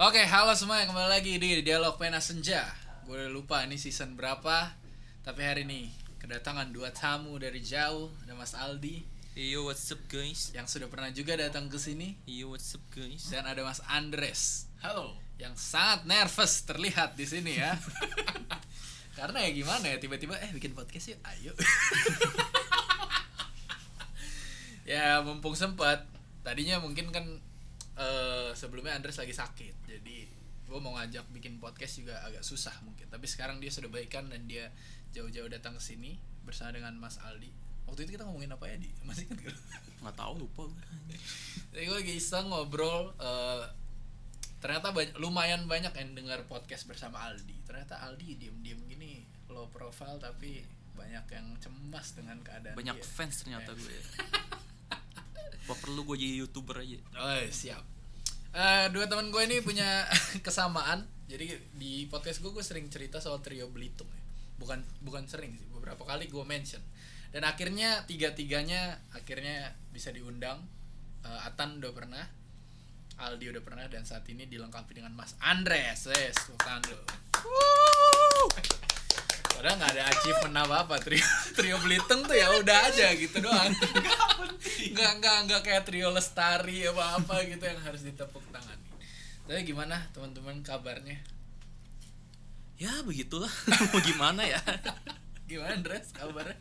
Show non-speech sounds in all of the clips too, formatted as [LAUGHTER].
Oke, halo semua kembali lagi di Dialog Pena Senja. Gue udah lupa ini season berapa, tapi hari ini kedatangan dua tamu dari jauh, ada Mas Aldi Yo what's up guys? yang sudah pernah juga datang ke sini Yo what's up guys? dan ada Mas Andres Halo. yang sangat nervous terlihat di sini ya. [LAUGHS] Karena ya gimana ya tiba-tiba eh bikin podcast yuk, ayo. [LAUGHS] [LAUGHS] ya mumpung sempat, tadinya mungkin kan eh, sebelumnya Andres lagi sakit, jadi gue mau ngajak bikin podcast juga agak susah mungkin. Tapi sekarang dia sudah baikan dan dia jauh-jauh datang ke sini bersama dengan Mas Aldi. Waktu itu kita ngomongin apa ya di? Masih kan? Nggak tahu lupa gue. Jadi gue lagi iseng ngobrol eh, Ternyata banyak, lumayan banyak yang dengar podcast bersama Aldi Ternyata Aldi diem-diem gini Low profile tapi banyak yang cemas dengan keadaan Banyak dia. fans ternyata Eh. gue. Apa [LAUGHS] perlu gue jadi youtuber aja? Oh siap Eh, Dua teman gue ini punya [LAUGHS] kesamaan. Jadi di podcast gue gue sering cerita soal trio Belitung ya. Bukan bukan sering sih Beberapa kali gue mention. Dan akhirnya tiga-tiganya Akhirnya bisa diundang. Eh, Atan udah pernah Aldi udah pernah dan saat ini dilengkapi dengan Mas Andres, yes, dulu. Padahal nggak ada achievement apa apa trio trio Belitung tuh ya udah aja gitu doang. [LAUGHS] Nggak nggak nggak kayak trio Lestari apa apa gitu yang harus ditepuk tangan. Tapi gimana teman-teman kabarnya? Ya begitulah. [LAUGHS] Mau gimana ya? [LAUGHS] Gimana Andres kabarnya?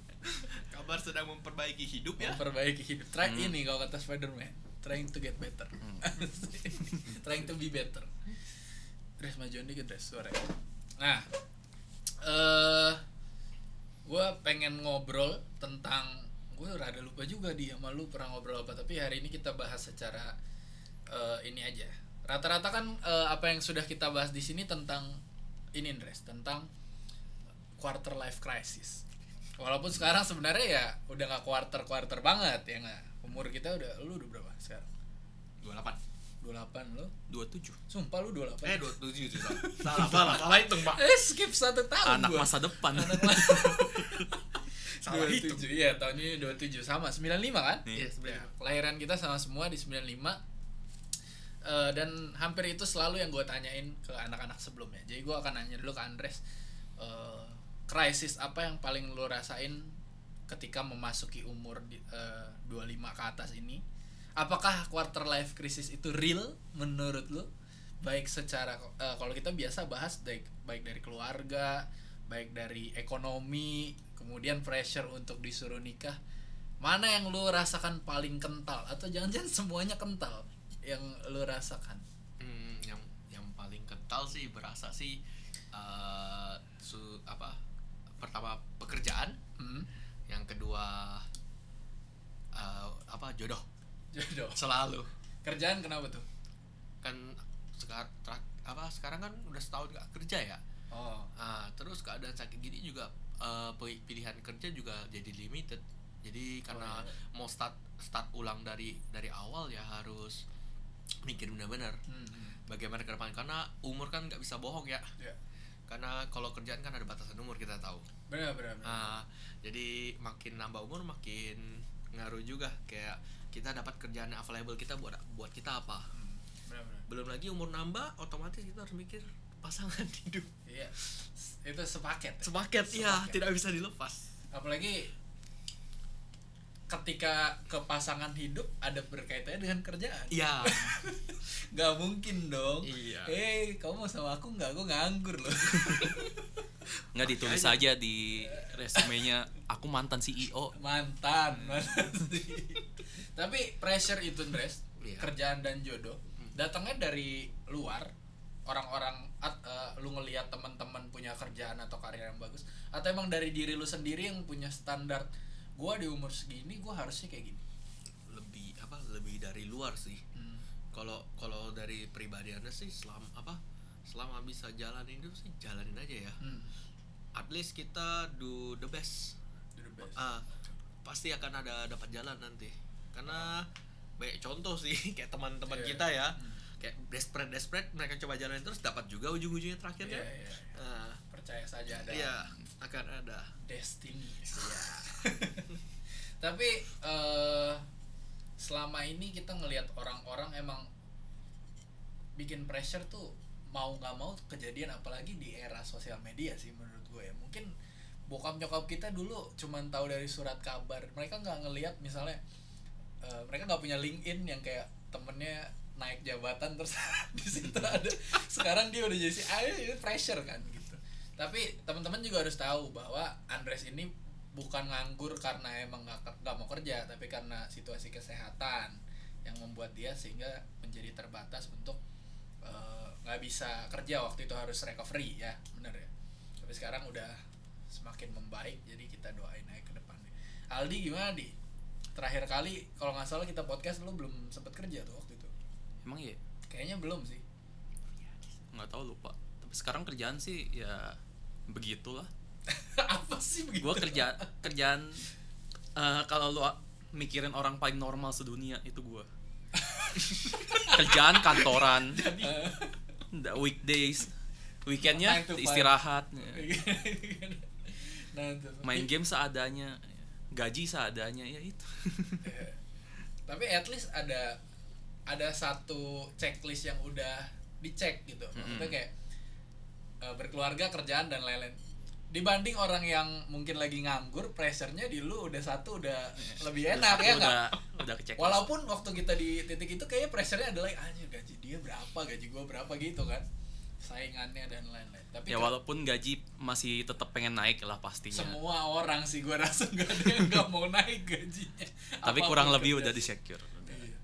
Kabar sedang memperbaiki hidup ya. Memperbaiki hidup. Try Hmm. ini kalau kata Spiderman, trying to get better. trying to be better. Dress majuan dikit dress suaranya. Nah, eh gue pengen ngobrol tentang gue rada lupa juga di sama lu pernah ngobrol apa tapi hari ini kita bahas secara eh, ini aja. Rata-rata kan eh, apa yang sudah kita bahas di sini tentang ini Andres tentang quarter life crisis. Walaupun sekarang sebenarnya ya udah nggak quarter quarter banget ya nggak? Umur kita udah lu udah berapa sekarang? 28. 28 lo 27. sumpah lu 28 Eh 27 itu salah. salah, salah, salah hitung, Pak. eh skip satu tahun Anak gua. masa depan. Anak [LAUGHS] Salah hitung. 27 iya tahun ini 27 sama 95 kan Iya, Ya, kelahiran kita sama semua di 95 Eh, dan hampir itu selalu yang gue tanyain ke anak-anak sebelumnya jadi gue akan nanya dulu ke Andres eh, krisis apa yang paling lo rasain ketika memasuki umur di, eh, 25 ke atas ini apakah quarter life crisis itu real menurut lo baik secara eh, kalau kita biasa bahas baik baik dari keluarga baik dari ekonomi kemudian pressure untuk disuruh nikah mana yang lu rasakan paling kental atau jangan-jangan [LAUGHS] semuanya kental yang lu rasakan Hmm, yang yang paling kental sih berasa sih eh su apa? Pertama pekerjaan, hmm? yang kedua eh, apa? jodoh. Jodoh Selalu. kerjaan kenapa tuh Kan sekarang apa sekarang kan udah setahun gak kerja ya. oh Ah, terus keadaan sakit gini juga pi- pilihan kerja juga jadi limited. Jadi karena Oh, iya. mau start start ulang dari dari awal ya harus mikir benar-benar hmm, hmm. bagaimana ke depan karena umur kan nggak bisa bohong ya. ya Karena kalau kerjaan kan ada batasan umur kita tahu. benar benar, benar. Ah, jadi makin nambah umur makin ngaruh juga kayak kita dapat kerjaan yang available kita buat buat kita apa. Hmm, benar benar Belum lagi umur nambah otomatis kita harus mikir pasangan [LAUGHS] hidup. iya itu sepaket ya? Sepaket ya, Sepaket. tidak bisa dilepas. apalagi ketika ke pasangan hidup ada berkaitannya dengan kerjaan Iya. [LAUGHS] nggak mungkin dong Iya. eh kamu mau sama aku nggak aku nganggur loh [LAUGHS] Nggak ditulis aja di resumenya aku mantan CEO. mantan mantan. Tapi pressure itu Andres Iya. kerjaan dan jodoh datangnya dari luar orang-orang at- eh, lu ngelihat teman-teman punya kerjaan atau karir yang bagus atau emang dari diri lu sendiri yang punya standar gua di umur segini gua harusnya kayak gini lebih apa lebih dari luar sih Hmm. kalau kalau dari pribadiannya sih selama apa selama bisa jalanin itu sih jalanin aja ya Hmm. at least kita do the best Do the best. ah pasti akan ada dapat jalan nanti karena banyak contoh sih [LAUGHS] kayak teman-teman Iya. kita ya. Hmm. kayak desperate desperate mereka coba jalanin terus dapat juga ujung-ujungnya terakhir Iya, kan iya. Ah, percaya saja ada. Iya akan ada. Destiny. [LAUGHS] Tapi eh, selama ini kita ngelihat orang-orang emang bikin pressure tuh mau nggak mau kejadian apalagi di era sosial media sih menurut gue ya. Mungkin bokap nyokap kita dulu cuman tahu dari surat kabar. Mereka nggak ngelihat misalnya eh, mereka nggak punya LinkedIn yang kayak temennya naik jabatan terus [LAUGHS] di situ ada. Sekarang dia udah jadi ah, ini pressure kan gitu. Tapi teman-teman juga harus tahu bahwa Andres ini bukan nganggur karena emang nggak nggak mau kerja tapi karena situasi kesehatan yang membuat dia sehingga menjadi terbatas untuk eh, nggak bisa kerja. Waktu itu harus recovery ya bener ya. Tapi sekarang udah semakin membaik jadi kita doain aja ke depannya. Aldi gimana di terakhir kali kalau nggak salah kita podcast lu belum sempet kerja tuh waktu itu. Emang ya kayaknya belum sih. Nggak tahu lupa. Tapi sekarang kerjaan sih ya begitulah. [LAUGHS] Apa sih begitu? Gue kerja kerjaan eh, kalau lu mikirin orang paling normal sedunia itu gue [LAUGHS] kerjaan kantoran. [LAUGHS] Nggak, weekdays. Weekendnya istirahat. Nah, main game seadanya gaji seadanya ya itu. [LAUGHS] Ya. tapi at least ada ada satu checklist yang udah dicek gitu. Maksudnya kayak eh, berkeluarga kerjaan dan lain-lain. Dibanding orang yang mungkin lagi nganggur pressure-nya di lu udah satu udah lebih enak ya udah nggak? udah kecek walaupun waktu kita di titik itu kayaknya pressure-nya adalah anjir gaji dia berapa? Gaji gua berapa? Gitu kan saingannya dan lain-lain tapi ya walaupun gaji masih tetap pengen naik lah pastinya semua orang sih gua [LAUGHS] rasa nggak ada yang nggak mau naik gajinya tapi Apa pun kurang lebih udah di secure Iya.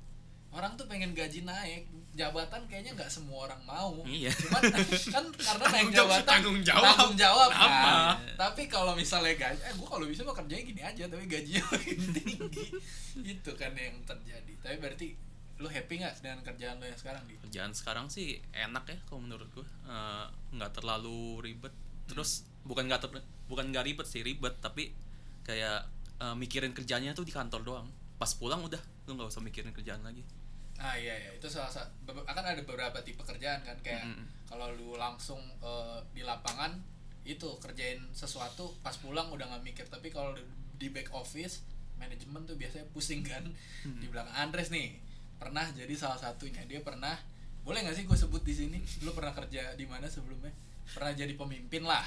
orang tuh pengen gaji naik jabatan kayaknya nggak semua orang mau Iya. cuman [LAUGHS] kan karena naik Tanggung jawab sih jabatan tanggung jawab. tanggung jawab kan. Apa? tapi kalau misalnya gaji eh gua kalau bisa mah kerjanya gini aja tapi gajinya [LAUGHS] makin tinggi itu kan yang terjadi tapi berarti lu happy nggak dengan kerjaan lu yang sekarang di? Kerjaan sekarang sih enak ya kalau menurut gue Eh, nggak terlalu ribet. Terus bukan nggak ter- bukan nggak ribet sih ribet tapi kayak eh, mikirin kerjanya tuh di kantor doang. Pas pulang udah lu nggak usah mikirin kerjaan lagi. Ah iya iya. Itu salah satu akan ada beberapa tipe kerjaan kan kayak Mm-mm. kalau lu langsung eh, di lapangan itu kerjain sesuatu pas pulang udah nggak mikir. Tapi kalau di- di back office manajemen tuh biasanya pusing kan. Di belakang Andres nih pernah jadi salah satunya. Dia pernah boleh nggak sih gue sebut di sini? Lu pernah kerja di mana sebelumnya? Pernah jadi pemimpin lah.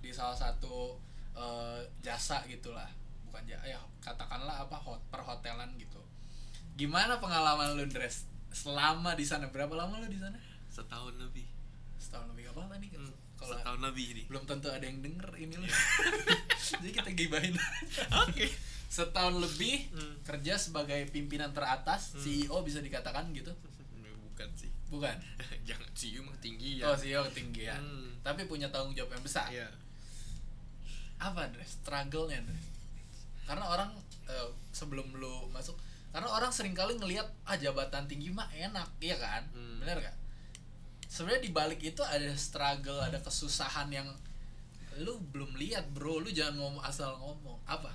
Di salah satu eh, jasa gitulah bukan jasa ya katakanlah apa hot perhotelan gitu. Gimana pengalaman lu Dres? Selama di sana berapa lama lu di sana? Setahun lebih. Setahun lebih apa nih? Hmm, kalau setahun lebih nih belum tentu ada yang denger ini loh [LAUGHS] jadi kita gibahin. [LAUGHS] Oke setahun lebih Hmm. kerja sebagai pimpinan teratas CEO bisa dikatakan gitu. Bukan sih. Bukan? [LAUGHS] Jangan sih mah tinggi oh ya CEO ketinggian Hmm. tapi punya tanggung jawab yang besar. Iya. apa Dres struggle-nya Dres karena orang eh, sebelum lu masuk karena orang sering kali ngelihat ah jabatan tinggi mah enak. Iya kan? Hmm. bener gak sebenarnya di balik itu ada struggle ada kesusahan yang lu belum lihat bro. Lu jangan ngomong asal ngomong. Apa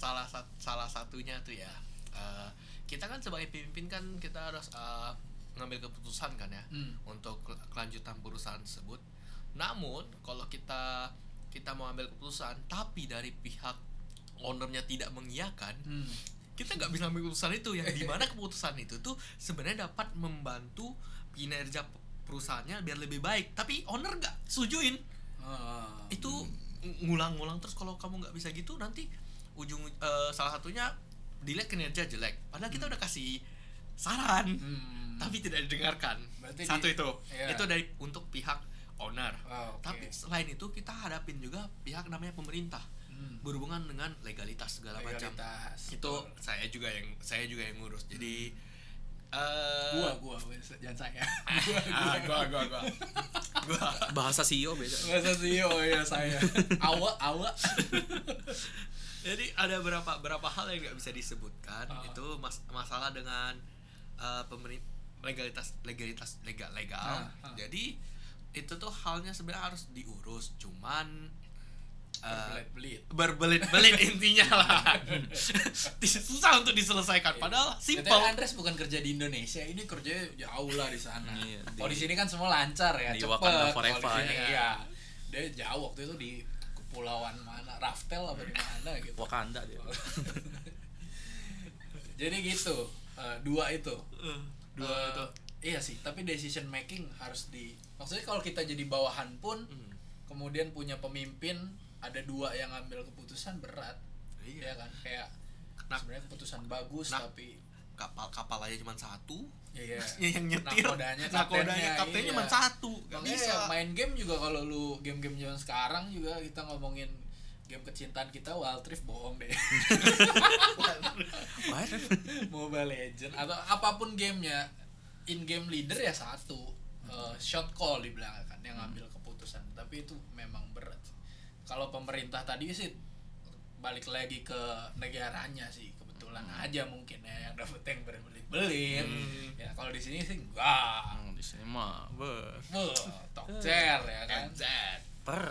salah sat- salah satunya tuh ya eh, kita kan sebagai pemimpin kan kita harus eh, ngambil keputusan kan ya Hmm. untuk kel- kelanjutan perusahaan tersebut namun kalau kita kita mau ambil keputusan tapi dari pihak ownernya tidak mengiyakan Hmm. kita nggak bisa ambil keputusan itu yang di mana keputusan itu tuh sebenarnya dapat membantu kinerja pe- perusahaannya biar lebih baik tapi owner nggak setujuin Ah. itu ng- ngulang-ngulang terus kalau kamu nggak bisa gitu nanti ujung eh, salah satunya dilihat kinerja jelek padahal kita udah kasih saran Hmm. tapi tidak didengarkan Berarti satu di- itu iya. itu dari untuk pihak owner Ah, oke. tapi selain itu kita hadapin juga pihak namanya pemerintah Hmm. berhubungan dengan legalitas segala macam Legalitas. itu Betul. saya juga yang saya juga yang ngurus jadi eh gua gua jangan saya gua [LAUGHS] ah, gua gua gua gua bahasa CEO beda Masa CEO ya saya [LAUGHS] Awa awa [LAUGHS] jadi ada beberapa beberapa hal yang nggak bisa disebutkan Ah. itu mas- masalah dengan pemerintah legalitas legalitas legal legal Ah, ah. jadi itu tuh halnya sebenarnya harus diurus cuman eh, Berbelit-belit berbelit-belit [LAUGHS] intinya lah [LAUGHS] susah untuk diselesaikan padahal Katanya simple Andres bukan kerja di Indonesia, ini kerja jauh lah di sana. Iya, di- sini kan semua lancar ya, di cepet. Wakanda Forever, sini, ya. iya. Dia jauh waktu itu di kepulauan mana, Raftel apa di mana gitu. Wakanda dia [LAUGHS] Jadi gitu, eh, dua itu. Eh, Dua eh, itu. iya sih tapi decision making harus di maksudnya kalau kita jadi bawahan pun Hmm. kemudian punya pemimpin ada dua yang ngambil keputusan berat Iya. ya kan kayak Nah. sebenarnya keputusan bagus Nah. tapi kapal-kapal aja cuma satu ya, [LAUGHS] ya. yang nyetir. Nakodanya, nakodanya kaptennya, iya. cuma satu nggak Makanya bisa. main game juga kalau lu game-game zaman sekarang juga kita ngomongin game kecintaan kita Wild Rift bohong deh. [LAUGHS] Mobile Legend atau apa pun gamenya in game leader ya satu. Eh, shot call dibilang kan yang ngambil keputusan. Tapi itu memang berat. Kalau pemerintah tadi sih balik lagi ke negaranya sih kebetulan aja mungkin ya yang dapet yang berbelit-belit. Hmm. ya kalau di sini sih enggak. Hmm, di sini mah ber Wah, tokcer ya kan? Per.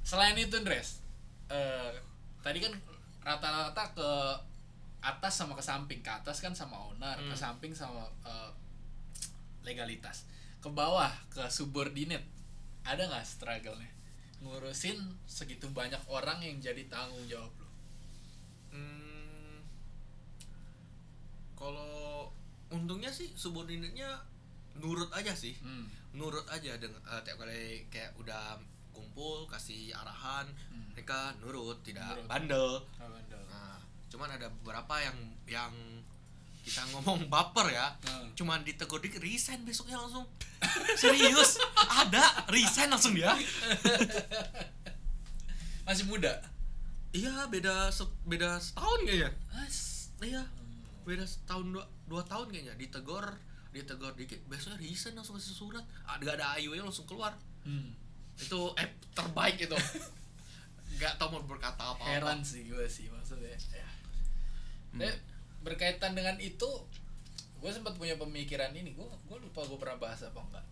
Selain itu Andres eh, tadi kan rata-rata ke atas sama ke samping. Ke atas kan sama owner ke Hmm. samping sama eh, legalitas. Ke bawah ke subordinate ada nggak struggle-nya? Ngurusin segitu banyak orang yang jadi tanggung jawab lo? Hmm, kalau untungnya sih subordinatnya nurut aja sih hmm. nurut aja dengan eh, tiap kali kayak udah kumpul kasih arahan Hmm. mereka nurut tidak Nurut. bandel Ah, bandel. nah cuman ada beberapa yang yang kita ngomong baper ya Hmm. cuman ditegur dikit resign besoknya langsung [LAUGHS] serius ada resign langsung dia [LAUGHS] masih muda iya beda se- beda setahun kayaknya As. iya beda setahun dua, dua tahun kayaknya. Ditegur ditegur dikit. Besoknya resign langsung kasih surat. Ah, nggak ada ayu langsung keluar. Hmm. itu eh terbaik itu. [LAUGHS] Nggak tahu mau berkata apa heran sih gue sih maksudnya ya. Hmm. Eh, berkaitan dengan itu gue sempat punya pemikiran ini. Gue gue lupa gue pernah bahas apa enggak.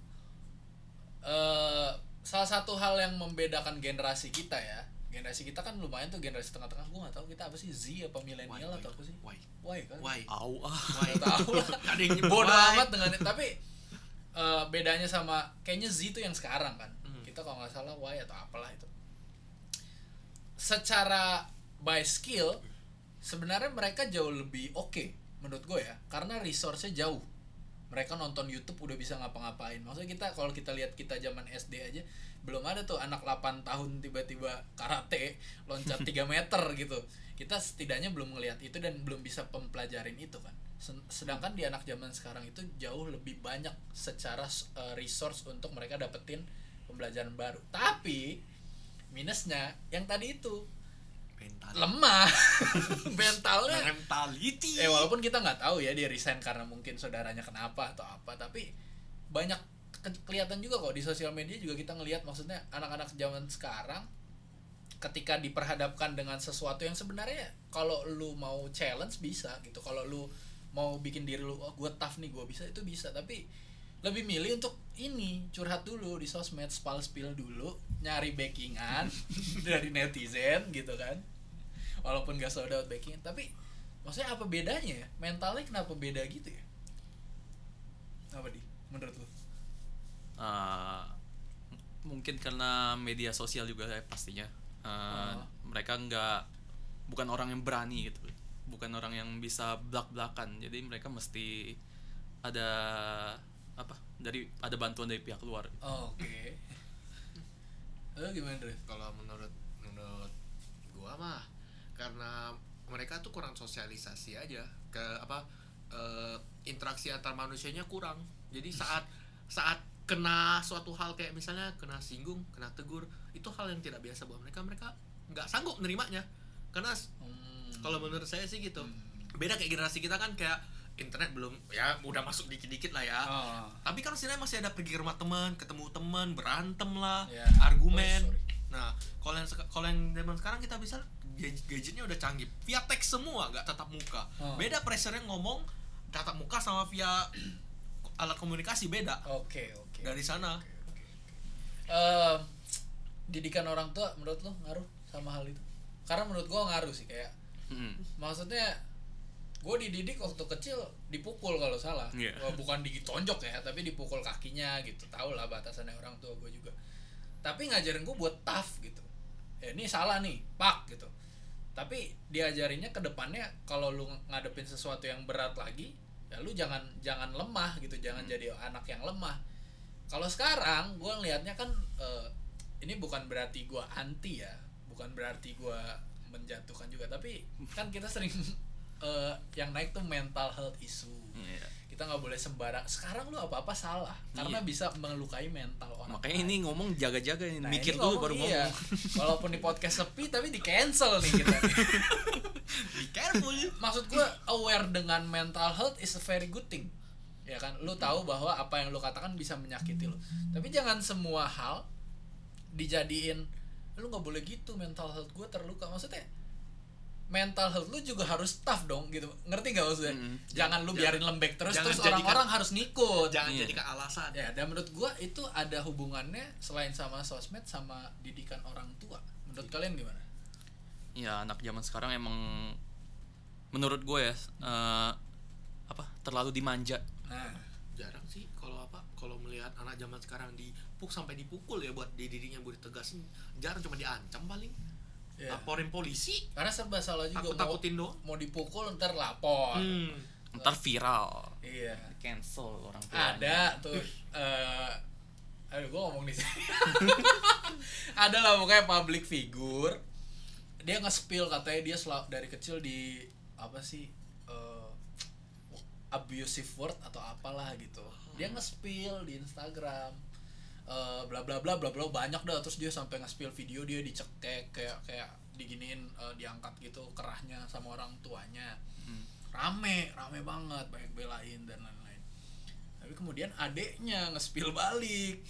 Eh salah satu hal yang membedakan generasi kita ya generasi kita kan lumayan tuh generasi tengah-tengah. Gue nggak tahu kita apa sih Z apa milenial Why, atau apa sih? Why? Why kan? Why? Au ah. Nggak tahu. [LAUGHS] Lah ada yang nyebut. Bodoh why. amat dengan tapi eh, bedanya sama kayaknya Z itu yang sekarang kan? Hmm. kita kalau nggak salah Y atau apalah itu. Secara by skill sebenarnya mereka jauh lebih oke menurut gue ya. Karena resource-nya jauh. Mereka nonton YouTube udah bisa ngapa-ngapain. Maksudnya kita kalau kita lihat kita zaman SD aja belum ada tuh anak 8 tahun tiba-tiba karate loncat 3 [LAUGHS] meter gitu. Kita setidaknya belum ngelihat itu dan belum bisa mempelajarin itu kan sedangkan di anak zaman sekarang itu jauh lebih banyak secara uh, resource untuk mereka dapetin pembelajaran baru. Tapi minusnya yang tadi itu mental. lemah. [LAUGHS] Mentalnya. Mentality. Eh walaupun kita nggak tahu ya dia resign karena mungkin saudaranya kenapa atau apa tapi banyak ke- kelihatan juga kok di sosial media juga kita ngelihat maksudnya anak-anak zaman sekarang ketika diperhadapkan dengan sesuatu yang sebenarnya kalau lu mau challenge bisa gitu. Kalau lu mau bikin diri lu oh gue tough nih gue bisa itu bisa. Tapi lebih milih untuk ini curhat dulu di sosmed spal spill dulu nyari backingan [LAUGHS] dari netizen gitu kan. Walaupun gak sold out backingan tapi maksudnya apa bedanya ya? Mentalnya kenapa beda gitu ya? Apa di? Menurut lu Eh, mungkin karena media sosial juga ya pastinya. Eh, Oh. mereka nggak bukan orang yang berani gitu. Bukan orang yang bisa belak belakan jadi mereka mesti ada apa dari ada bantuan dari pihak luar. Oke. Lu [LAUGHS] gimana Dre? kalau menurut menurut gua mah karena mereka tuh kurang sosialisasi aja. Ke apa eh, interaksi antar manusianya kurang. Jadi saat saat kena suatu hal kayak misalnya kena singgung kena tegur itu hal yang tidak biasa buat mereka mereka nggak sanggup nerimanya karena Hmm. kalau menurut saya sih gitu Hmm. beda kayak generasi kita kan kayak internet belum ya udah masuk dikit-dikit lah ya Oh. tapi kan sebenarnya masih ada pergi ke rumah teman ketemu teman berantem lah Ya. argumen Oh, sorry. nah kalau yang kalau yang zaman sekarang kita bisa gadget- gadgetnya udah canggih via teks semua nggak tatap muka Oh. beda pressure-nya ngomong tatap muka sama via [CLEARS THROAT] alat komunikasi beda oke oke dari sana. Eh, didikan orang tua menurut lo ngaruh sama hal itu? Karena menurut gua ngaruh sih kayak Mm. maksudnya gue dididik waktu kecil dipukul kalau salah. Iya. Wah, bukan ditonjok ya tapi dipukul kakinya gitu. Tau lah batasannya orang tua gue juga. Tapi ngajarin gue buat tough gitu. Ya ini salah nih pak gitu. Tapi diajarinnya ke depannya kalau lu ngadepin sesuatu yang berat lagi ya lu jangan jangan lemah gitu. Jangan jadi anak yang lemah kalau sekarang gue ngelihatnya kan eh, ini bukan berarti gue anti ya bukan berarti gue menjatuhkan juga tapi kan kita sering [LAUGHS] eh, yang naik tuh mental health issue Iya. kita nggak boleh sembarang sekarang lu apa apa salah karena Iya. bisa melukai mental orang makanya lain. ini ngomong jaga-jaga Nah, mikir dulu baru iya. ngomong [LAUGHS] walaupun di podcast sepi tapi di cancel nih kita [LAUGHS] be careful maksud gue aware dengan mental health is a very good thing ya kan? Lu tahu bahwa apa yang lu katakan bisa menyakiti lu. Tapi jangan semua hal dijadiin lu nggak boleh gitu mental health gue terluka. Maksudnya mental health lu juga harus tough dong gitu. Ngerti gak maksudnya? Mm. jangan lu Jangan- biarin lembek terus jangan terus orang-orang harus ngikut. Jangan Iya. jadikan alasan. Ya dan menurut gua itu ada hubungannya selain sama sosmed sama didikan orang tua. Menurut kalian gimana? Ya anak zaman sekarang emang menurut gue ya eh, apa terlalu dimanja nah jarang sih kalau apa kalau melihat anak zaman sekarang dipuk sampai dipukul ya buat dirinya buat ditegasin jarang cuma diancam paling. Ya. laporin polisi. Karena serba salah juga takut takutin mau, mau dipukul ntar lapor. Hmm. ntar viral. Iya. Cancel orang tua. Ada tuh eh aduh gua ngomong di sini. [LAUGHS] Ada lah pokoknya public figure. Dia nge-spill katanya dia dari kecil di apa sih eh, abusive word atau apalah gitu. Dia nge-spill di Instagram eh, bla bla bla bla bla banyak dah. Terus dia sampai nge-spill video dia dicekek kayak kayak diginiin eh, diangkat gitu kerahnya sama orang tuanya. Hmm. rame rame banget banyak belain dan lain-lain. Tapi kemudian adeknya nge-spill balik. [LAUGHS]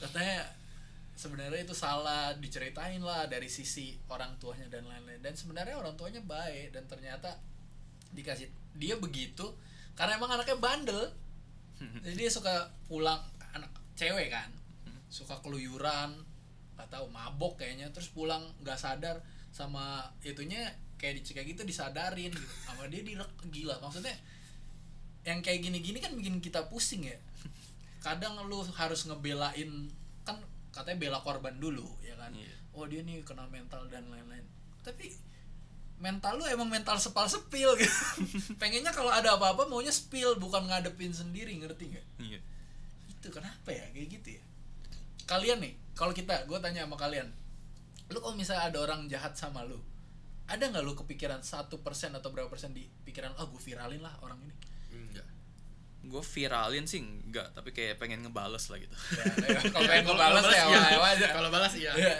Katanya sebenarnya itu salah diceritain lah dari sisi orang tuanya dan lain-lain. Dan sebenarnya orang tuanya baik dan ternyata dikasih dia begitu karena emang anaknya bandel. Jadi dia suka pulang anak cewek kan suka keluyuran nggak tahu mabok kayaknya terus pulang nggak sadar sama itunya kayak dicek gitu disadarin gitu. Sama dia direk gila maksudnya yang kayak gini-gini kan bikin kita pusing ya. Kadang lu harus ngebelain kan katanya bela korban dulu ya kan. Iya. oh dia nih kena mental dan lain-lain. Tapi mental lu emang mental sepal sepil gitu. [LAUGHS] Pengennya kalau ada apa-apa maunya spill bukan ngadepin sendiri ngerti nggak? Iya. itu kenapa ya? Kayak gitu ya. Kalian nih kalau kita gue tanya sama kalian. Lu kalau misalnya ada orang jahat sama lu ada nggak lu kepikiran satu persen atau berapa persen di pikiran ah gue viralin lah orang ini. Enggak. Gue viralin sih enggak tapi kayak pengen ngebales lah gitu. Ya, ya, [LAUGHS] kalau pengen ngebales ya iya. ayo aja kalau balas iya. Ya,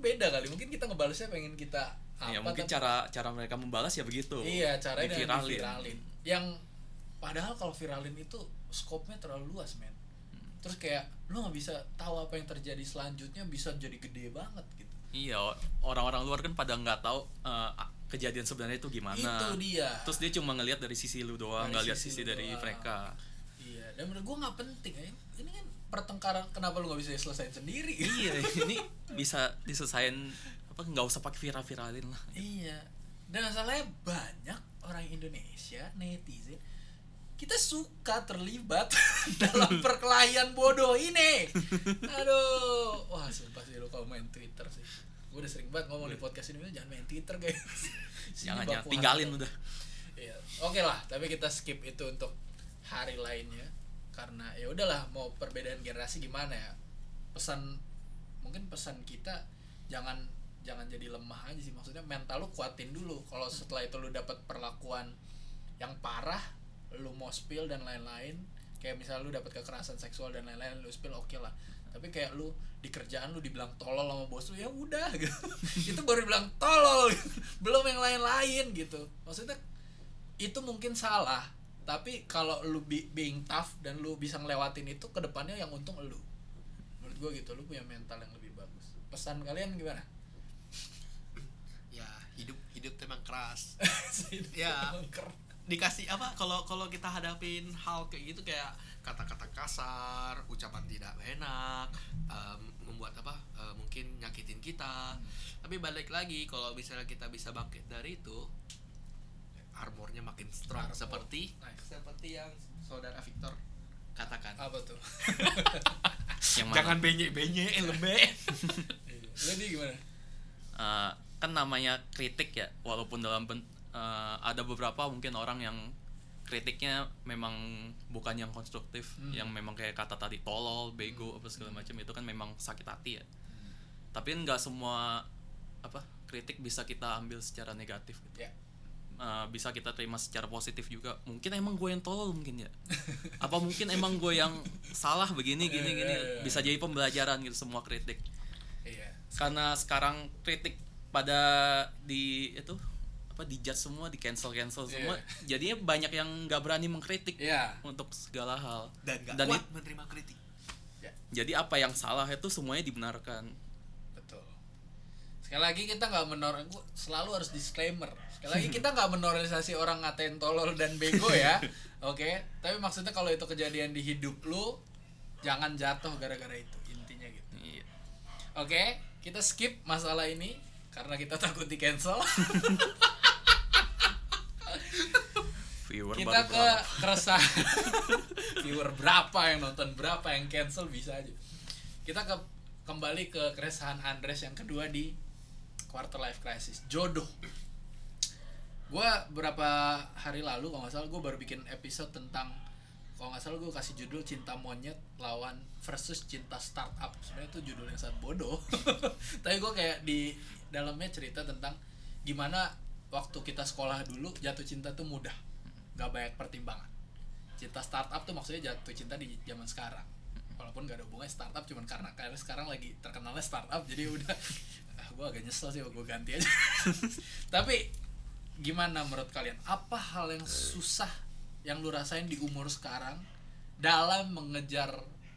beda kali. Mungkin kita ngebalesnya pengen kita apa ya mungkin tapi- cara cara mereka membalas ya begitu. Iya caranya dengan Diviralin. diviralin. Yang padahal kalau viralin itu skopnya terlalu luas men. Terus kayak lu nggak bisa tahu apa yang terjadi selanjutnya bisa jadi gede banget gitu. Iya orang-orang luar kan pada nggak tahu a- kejadian sebenarnya itu gimana. Itu dia. Terus dia cuma ngelihat dari sisi lu doang nggak lihat sisi dari doang. mereka. Iya dan menurut gua nggak penting ya ini kan pertengkaran kenapa lu nggak bisa selesaiin sendiri? Iya ini bisa diselesain apa nggak usah pakai viral viralin lah iya. Dan masalahnya banyak orang Indonesia netizen kita suka terlibat [LAUGHS] dalam [LAUGHS] perkelahian bodoh ini. Aduh. Wah sumpah sih lu kalau main Twitter sih. Gue udah sering banget ngomong di podcast ini jangan main Twitter guys. [LAUGHS] Jangan jangan. Tinggalin udah. Iya. Oke lah, tapi kita skip itu untuk hari lainnya. Karena ya udahlah mau perbedaan generasi gimana ya. Pesan mungkin pesan kita jangan jangan jadi lemah aja sih maksudnya mental lu kuatin dulu. Kalau setelah itu lu dapat perlakuan yang parah, lu mau spill dan lain-lain, kayak misalnya lu dapat kekerasan seksual dan lain-lain lu spill oke lah. Tapi kayak lu di kerjaan lu dibilang tolol sama bos lu ya udah [LAUGHS] gitu. itu baru bilang tolol belum yang lain-lain gitu. Maksudnya itu mungkin salah tapi kalau lu be- being tough dan lu bisa ngelewatin itu ke depannya yang untung lu menurut gua gitu lu punya mental yang lebih bagus pesan kalian gimana hidup hidup tuh emang keras. [LAUGHS] Ya. dikasih apa kalau kalau kita hadapin hal kayak gitu kayak kata-kata kasar ucapan tidak enak em, membuat apa eh, mungkin nyakitin kita. Tapi balik lagi kalau misalnya kita bisa bangkit dari itu armornya makin strong. Armor. seperti Nice. seperti yang saudara Victor katakan. Apa tuh? [LAUGHS] Yang mana? jangan benye-benye lembe [LAUGHS] lu di gimana? Eh, kan namanya kritik ya walaupun dalam ben- eh, ada beberapa mungkin orang yang kritiknya memang bukan yang konstruktif Hmm. yang memang kayak kata tadi tolol bego apa segala macam itu kan memang sakit hati ya. Tapi nggak semua apa kritik bisa kita ambil secara negatif gitu. ya. Eh, bisa kita terima secara positif juga. Mungkin emang gue yang tolol mungkin ya. [LAUGHS] Apa mungkin emang gue yang salah begini gini gini Eh. bisa jadi pembelajaran gitu semua kritik. Iya. Karena sekarang kritik pada di itu apa di judge semua di cancel cancel semua jadinya banyak yang nggak berani mengkritik iya. untuk segala hal. Dan gak Dan kuat it- menerima kritik. Ya. Jadi apa yang salah itu semuanya dibenarkan. Betul. Sekali lagi kita nggak menor gua selalu harus disclaimer. Sekali lagi kita nggak menoralisasi orang ngatain tolol dan bego ya. [LAUGHS] Oke? Tapi maksudnya kalau itu kejadian di hidup lu jangan jatuh gara-gara itu. Intinya gitu. Iya. Oke? Kita skip masalah ini karena kita takut di cancel. Viewer kita ke keresahan. [LAUGHS] Viewer berapa yang nonton berapa yang cancel bisa aja. Kita ke kembali ke keresahan Andres yang kedua di quarter life crisis. Jodoh. Gua berapa hari lalu kalau nggak salah gue baru bikin episode tentang kalau nggak salah gue kasih judul cinta monyet lawan versus cinta startup. Sebenarnya itu judul yang sangat bodoh. [LAUGHS] Tapi gue kayak di dalamnya cerita tentang gimana waktu kita sekolah dulu jatuh cinta tuh mudah. Nggak banyak pertimbangan. Cinta startup tuh maksudnya jatuh cinta di zaman sekarang. Walaupun gak ada hubungannya startup cuman karena karena sekarang lagi terkenalnya startup jadi udah [LAUGHS] ah, gue agak nyesel sih gue ganti aja. [LAUGHS] Tapi gimana menurut kalian? Apa hal yang susah yang lu rasain di umur sekarang dalam mengejar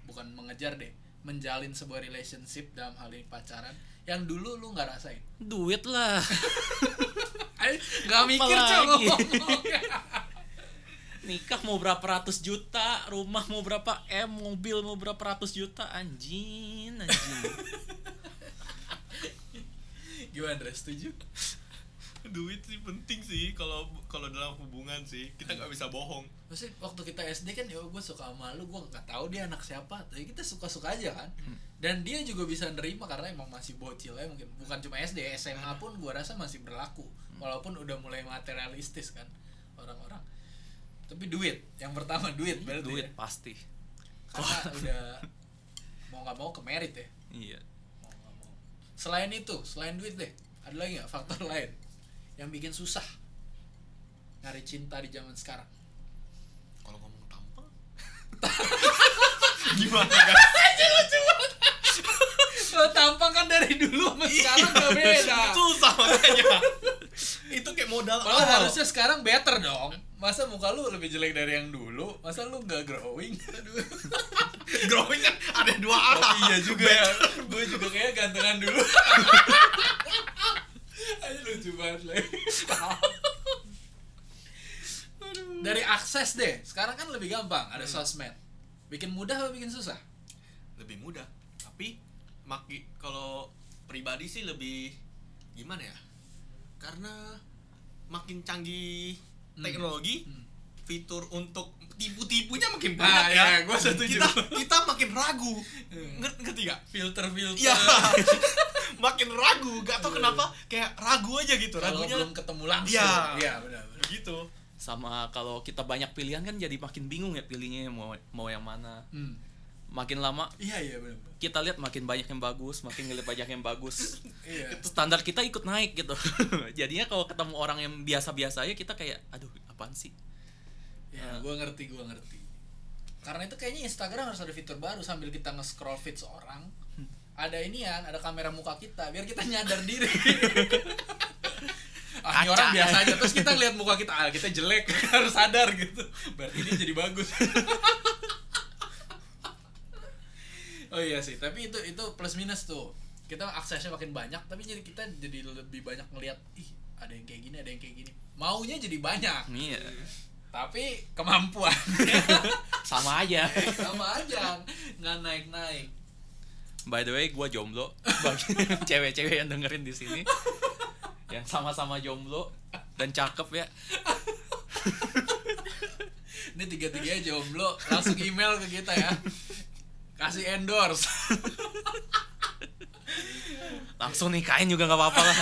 bukan mengejar deh menjalin sebuah relationship dalam hal ini pacaran yang dulu lu nggak rasain? Duit lah. [LAUGHS] Nggak mikir ngomong [LAUGHS] nikah mau berapa ratus juta rumah mau berapa m mobil mau berapa ratus juta anjing anjing. [LAUGHS] Gimana setuju [LAUGHS] duit sih penting sih kalau kalau dalam hubungan sih kita nggak bisa bohong. Maksudnya waktu kita SD kan ya gue suka sama lu gue nggak tahu dia anak siapa tapi kita suka suka aja kan. Dan dia juga bisa nerima karena emang masih bocil ya mungkin. Bukan cuma SD SMA pun gue rasa masih berlaku. Walaupun udah mulai materialistis kan orang-orang. Tapi duit yang pertama duit berarti duit ya. pasti. Karena [LAUGHS] udah mau nggak mau ke merit ya. Iya. Mau nggak mau. Selain itu selain duit deh ada lagi nggak faktor lain yang bikin susah nyari cinta di zaman sekarang kalau ngomong tampang [LAUGHS] gimana guys Lo tampang kan dari dulu sama sekarang gak [LAUGHS] beda. susah makanya itu kayak modal Malah awal. harusnya sekarang better dong. Masa muka lu lebih jelek dari yang dulu? Masa lu gak growing? [LAUGHS] growing kan ada dua Oh, arah iya juga ya. Gue juga kayak gantengan dulu. Ayo lucu banget lagi. Dari akses deh. Sekarang kan lebih gampang. Ada sosmed. Bikin mudah atau bikin susah? lebih mudah tapi maki kalau pribadi sih lebih gimana ya karena makin canggih Hmm. teknologi Hmm. fitur untuk tipu-tipunya makin Ah, banyak iya, ya gua setuju. kita kita makin ragu Hmm. ngerti gak Filter-filter. Iya, makin ragu, gak tau kenapa kayak ragu aja gitu, Kalau ragunya belum ketemu langsung. Iya. Iya, benar. begitu. sama kalau kita banyak pilihan kan jadi makin bingung ya pilihnya mau mau yang mana Hmm. makin lama Iya, iya benar. kita lihat makin banyak yang bagus makin ngeliat banyak yang bagus [LAUGHS] Iya. standar kita ikut naik gitu [LAUGHS] jadinya kalau ketemu orang yang biasa-biasa aja kita kayak aduh apaan sih Ya, gue ngerti, gue ngerti. Karena itu kayaknya Instagram harus ada fitur baru sambil kita nge-scroll feed seorang. Ada ini ya, ada kamera muka kita biar kita nyadar diri. [LAUGHS] ah, ini orang biasa aja terus kita lihat muka kita, ah kita jelek, [LAUGHS] harus sadar gitu. Berarti ini jadi bagus. [LAUGHS] oh iya sih, tapi itu itu plus minus tuh. Kita aksesnya makin banyak, tapi jadi kita jadi lebih banyak ngelihat, ih ada yang kayak gini, ada yang kayak gini. Maunya jadi banyak iya tapi kemampuan sama aja sama aja nggak naik naik by the way gua jomblo. Bagi [LAUGHS] cewek-cewek yang dengerin di sini. Yang sama-sama jomblo dan cakep ya. [LAUGHS] Ini tiga tiganya jomblo. Langsung email ke kita ya. Kasih endorse. [LAUGHS] Langsung nikahin juga nggak apa-apa lah.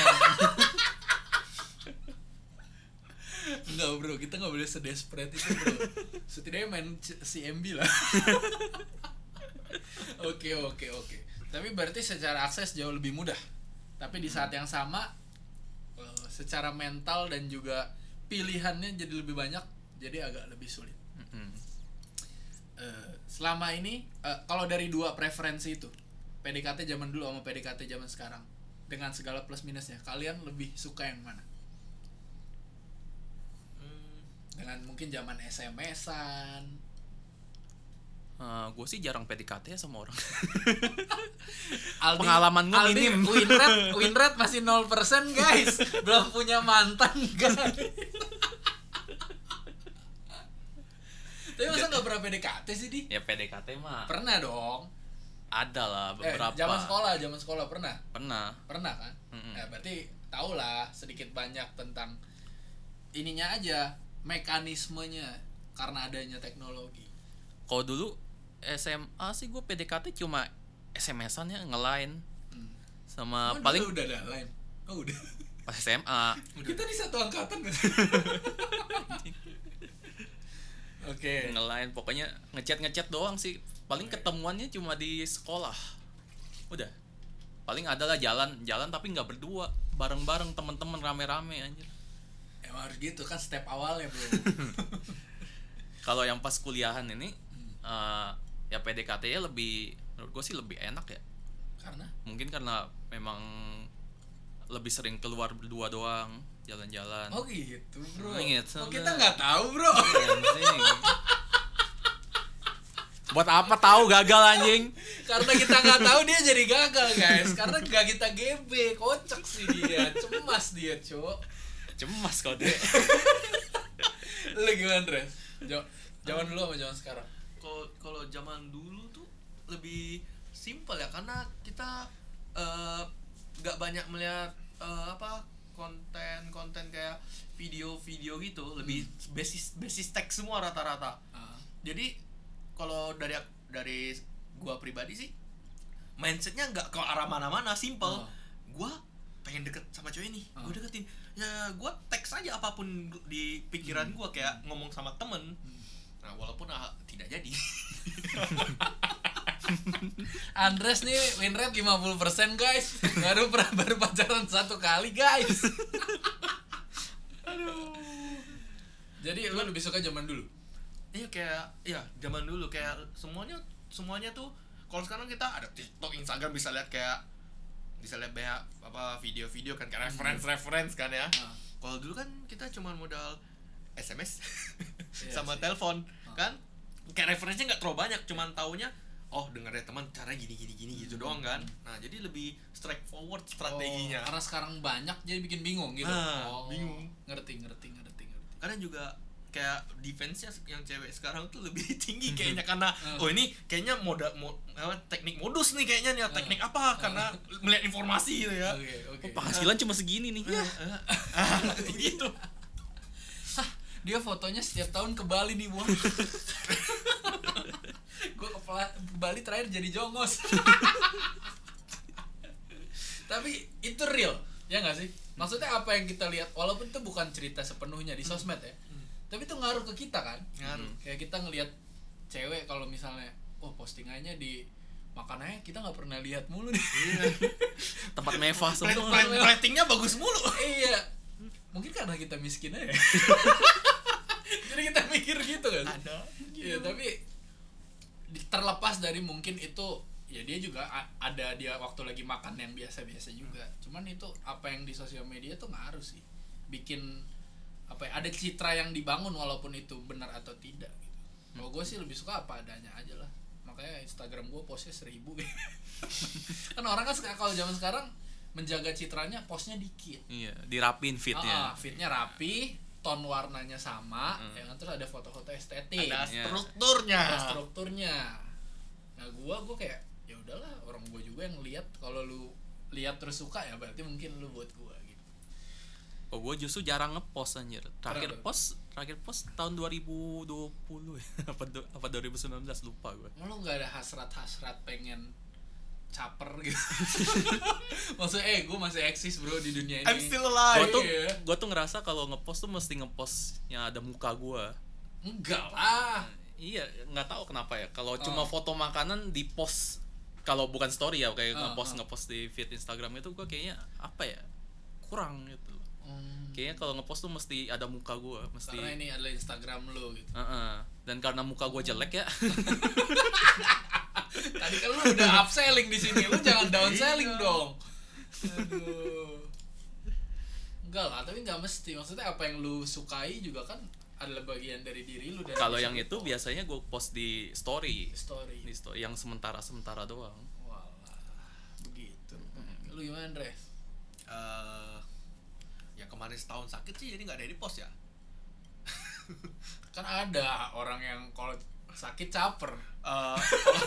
Bro. Kita nggak boleh sedesperate itu bro. Setidaknya main CMB lah. Oke oke oke tapi berarti secara akses jauh lebih mudah. Tapi di saat yang sama eh, secara mental dan juga pilihannya jadi lebih banyak jadi agak lebih sulit. Mm-mm. Eh, selama ini eh, kalau dari dua preferensi itu PDKT zaman dulu sama PDKT zaman sekarang dengan segala plus minusnya kalian lebih suka yang mana? Hmm, dengan mungkin zaman SMS-an gue Eh, sih jarang PDKT ya sama orang. [LAUGHS] Aldi, Pengalaman gua Aldi, minim. win rate, [LAUGHS] win rate masih 0% guys belum punya mantan [LAUGHS] guys tapi masa nggak pernah PDKT sih di ya PDKT mah pernah dong ada lah eh, beberapa. zaman sekolah zaman sekolah pernah Pernah. pernah kan Mm-mm. ya berarti tau lah sedikit banyak tentang ininya aja mekanismenya karena adanya teknologi Kalau dulu SMA sih gue PDKT cuma SMS-an ya ngelain hmm. sama Oh, paling udah ada lain oh udah. Pas SMA. [LAUGHS] kita di satu angkatan sih? [LAUGHS] oke. Ngelain pokoknya ngechat ngechat doang sih. Paling ketemuannya cuma di sekolah. Udah. Paling adalah jalan jalan tapi nggak berdua. Bareng bareng teman-teman rame-rame anjir. Emang harus gitu kan step awalnya bro. [LAUGHS] Kalau yang pas kuliahan ini eh, ya PDKT nya lebih menurut gue sih lebih enak ya. Karena? Mungkin karena memang lebih sering keluar berdua doang jalan-jalan. Oh gitu bro. Oh, gitu, oh, kita nggak tahu bro. Anjing. buat apa tahu gagal anjing? Karena kita nggak tahu dia jadi gagal guys. Karena gak kita GB kocak sih dia. Cemas dia cok. Cemas kau deh lu gimana Dres? Zaman dulu sama zaman sekarang kalau kalau zaman dulu tuh lebih simpel ya karena kita eh, nggak banyak melihat eh, apa konten-konten kayak video-video gitu. Lebih basis basis teks semua rata-rata. Ah. jadi kalau dari dari gua pribadi sih mindsetnya nggak ke arah mana-mana simple. Oh. gua pengen deket sama cewek nih Oh. gua deketin. Ya gua teks aja apa pun di pikiran gua kayak ngomong sama temen nah walaupun ah, tidak jadi. [LAUGHS] Andres nih win rate 50% guys. Baru pernah baru pacaran satu kali guys. [LAUGHS] Aduh. Jadi lu lebih suka zaman dulu? Iya kayak ya zaman dulu. Kayak semuanya semuanya tuh kalau sekarang kita ada TikTok, Instagram bisa lihat kayak bisa lihat banyak apa video-video kan kayak reference reference kan ya. Ah. Kalau dulu kan kita cuma modal SMS [LAUGHS] Iya sama sih. telepon. Ah. kan? Kayak referensinya nggak terlalu banyak cuman taunya oh dengar dari teman cara gini gini gini gitu Hmm. doang kan. Nah jadi lebih straightforward Oh, strateginya. karena sekarang banyak jadi bikin bingung gitu. Ah, oh, bingung. ngerti ngerti ngerti ngerti. Kadang juga kayak defense-nya yang cewek sekarang tuh lebih [LAUGHS] tinggi kayaknya karena Hmm. oh ini kayaknya moda mo, apa, teknik modus nih kayaknya nih teknik apa? Karena melihat informasi gitu ya. Oke oke. Oh, penghasilan cuma segini nih. Ya [LAUGHS] gitu. Hah, dia fotonya setiap tahun ke Bali nih buang [LAUGHS] gue ke, Bali terakhir jadi jongos. Tapi itu real ya nggak sih? Maksudnya apa yang kita lihat walaupun itu bukan cerita sepenuhnya di sosmed ya tapi itu ngaruh ke kita kan? Ngaruh. kayak kita ngelihat cewek kalau misalnya oh postingannya di makanannya kita nggak pernah lihat mulu nih. [LAUGHS] Tempat mewah semua. platingnya bagus mulu. Iya. Mungkin karena kita miskin aja [LAUGHS] jadi kita mikir gitu kan ada Iya tapi terlepas dari mungkin itu ya dia juga ada dia waktu lagi makan yang biasa-biasa juga. Cuman itu apa yang di sosial media tuh ngaruh sih. Bikin apa ya, ada citra yang dibangun walaupun itu benar atau tidak gitu. Kalau gue sih lebih suka apa adanya aja lah. Makanya Instagram gue postnya seribu gitu. [LAUGHS] kan orang kan kalau zaman sekarang menjaga citranya postnya dikit. iya dirapin fitnya fitnya rapi, tone warnanya sama, Mm. ya kan? Terus ada foto-foto estetik. Ada strukturnya. ada strukturnya. Nah gua gua kayak ya udahlah orang gua juga yang lihat. Kalau lu lihat terus suka ya berarti mungkin lu buat gua gitu. Oh gue justru jarang ngepost anjir. Terakhir Kenapa? post terakhir post tahun 2020 ya [LAUGHS] apa apa 2019 lupa gue lu nggak ada hasrat-hasrat pengen caper gitu [LAUGHS] maksudnya eh gue masih eksis bro di dunia ini I'm still Gua alive tuh iya. gua tuh ngerasa kalau ngepost tuh mesti ngepost yang ada muka gua. enggak lah Iya, nggak tahu kenapa ya. Kalau Oh. cuma foto makanan di post kalau bukan story ya kayak Oh, ngepost oh. ngepost di feed Instagram itu gua kayaknya apa ya? kurang gitu. Hmm, Kayaknya kalau ngepost tuh mesti ada muka gua, mesti karena ini adalah Instagram lo gitu Heeh. Dan karena muka gua jelek ya. [LAUGHS] tadi kan lu udah upselling di sini lu jangan downselling Iya. dong aduh enggak lah tapi nggak mesti maksudnya apa yang lu sukai juga kan adalah bagian dari diri lu dan kalau yang itu post. biasanya gua post di story. story Di story yang sementara-sementara doang. Walah, begitu lu gimana Andres Eh, ya kemarin setahun sakit sih jadi nggak ada di post ya kan ada orang yang kalau sakit caper. Eh,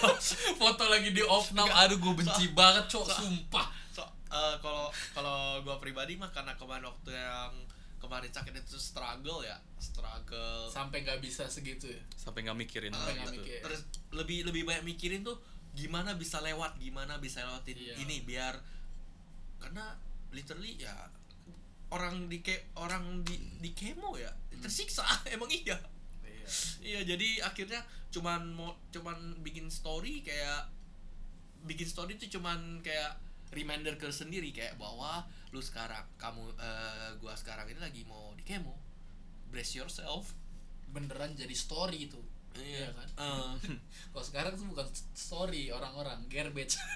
[LAUGHS] foto lagi di off now aduh gue benci banget cok so- sumpah. so eh, kalau kalau gua pribadi mah karena kemarin waktu yang kemarin sakit itu struggle ya struggle. Sampai nggak bisa segitu ya? Sampai nggak mikirin Sampai hal nggak itu. mikir. terus lebih lebih banyak mikirin tuh gimana bisa lewat gimana bisa lewatin Iya. ini biar karena literally ya orang di ke orang di di kemo ya tersiksa. [LAUGHS] Emang iya iya iya jadi akhirnya cuman mau cuman bikin story kayak bikin story itu cuman kayak reminder ke sendiri kayak bahwa lu sekarang kamu eh, gua sekarang ini lagi mau di kemo. Brace yourself. Beneran jadi story itu. Iya. Kan? Eh, [LAUGHS] kalau sekarang tuh bukan story orang-orang garbage. [LAUGHS]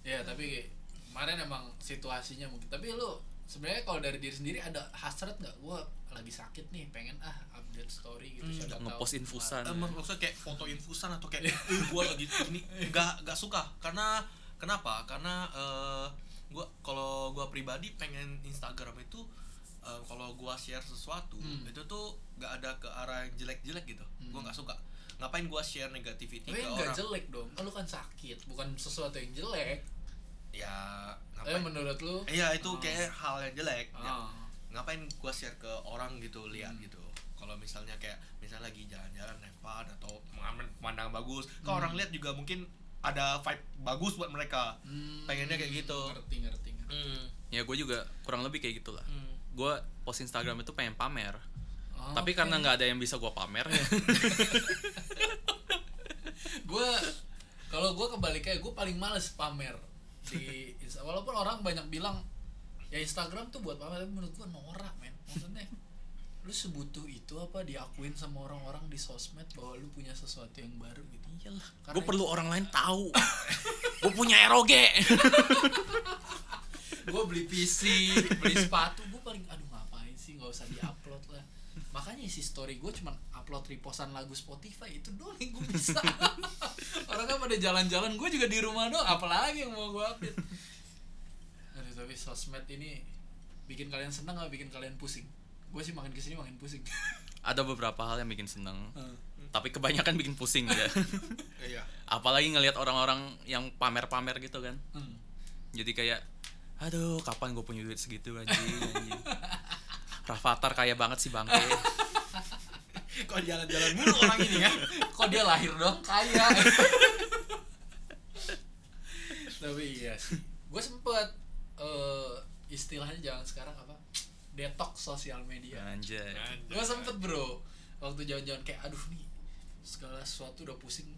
Ya tapi kemarin emang situasinya mungkin. Tapi lu sebenarnya kalau dari diri sendiri ada hasrat nggak? Gua lagi sakit nih pengen ah update story gitu Hmm, siapa tahu. ngepost infusan. Eh, mak- maksudnya kayak foto infusan atau kayak [LAUGHS] "Eh, gua lagi ini nggak nggak suka. Karena kenapa? Karena eh, gua kalau gua pribadi pengen Instagram itu eh, kalau gua share sesuatu Hmm. itu tuh nggak ada ke arah yang jelek-jelek gitu. Gua Hmm. nggak suka. Ngapain gua share negativity tapi ke nggak orang? jelek dong. Kan lu kan sakit bukan sesuatu yang jelek. Ya ngapain? menurut lu? Iya itu Oh. kayak hal yang jelek. Ya, ah. Ngapain gua share ke orang gitu lihat Hmm. gitu kalau misalnya kayak misalnya lagi jalan-jalan lepas atau mengamen pemandangan bagus kalau Hmm. orang lihat juga mungkin ada vibe bagus buat mereka Hmm, pengennya kayak gitu. ngerti ngerti, ngerti. hmm. Ya gue juga kurang lebih kayak gitulah. Hmm. Gue post Instagram itu pengen pamer. Oh, Tapi oke. karena nggak ada yang bisa gua pamer ya. [LAUGHS] gue kalau gue kebalikannya gue paling males pamer di walaupun orang banyak bilang ya Instagram tuh buat pamer tapi menurut gue norak men. Maksudnya lu sebutuh itu apa diakuin sama orang-orang di sosmed bahwa lu punya sesuatu yang baru gitu? Iyalah. Karena Gue perlu orang lain tahu. [LAUGHS] gue punya ROG. gue beli PC beli sepatu gue paling aduh ngapain sih? Nggak usah diupload lah. Makanya isi story gue cuman upload repostan lagu Spotify itu doang yang gue bisa. [LAUGHS] Orang kan pada jalan-jalan gue juga di rumah doang apalagi yang mau gue update tapi sosmed ini bikin kalian senang gak bikin kalian pusing gue sih makin ke sini makin pusing [LAUGHS] ada beberapa hal yang bikin seneng. Tapi kebanyakan bikin pusing ya. [LAUGHS] iya Apalagi ngelihat orang-orang yang pamer-pamer gitu kan. Hmm. Jadi kayak aduh kapan gue punya duit segitu anjing. Rafathar kaya banget sih bangke. [LAUGHS] kok jalan-jalan mulu orang ini ya kok dia lahir dong kaya tapi iya sih gue sempet eh, istilahnya jangan sekarang apa? Detox sosial media. Anjay. gue sempet bro waktu jalan-jalan kayak aduh nih segala sesuatu udah pusing.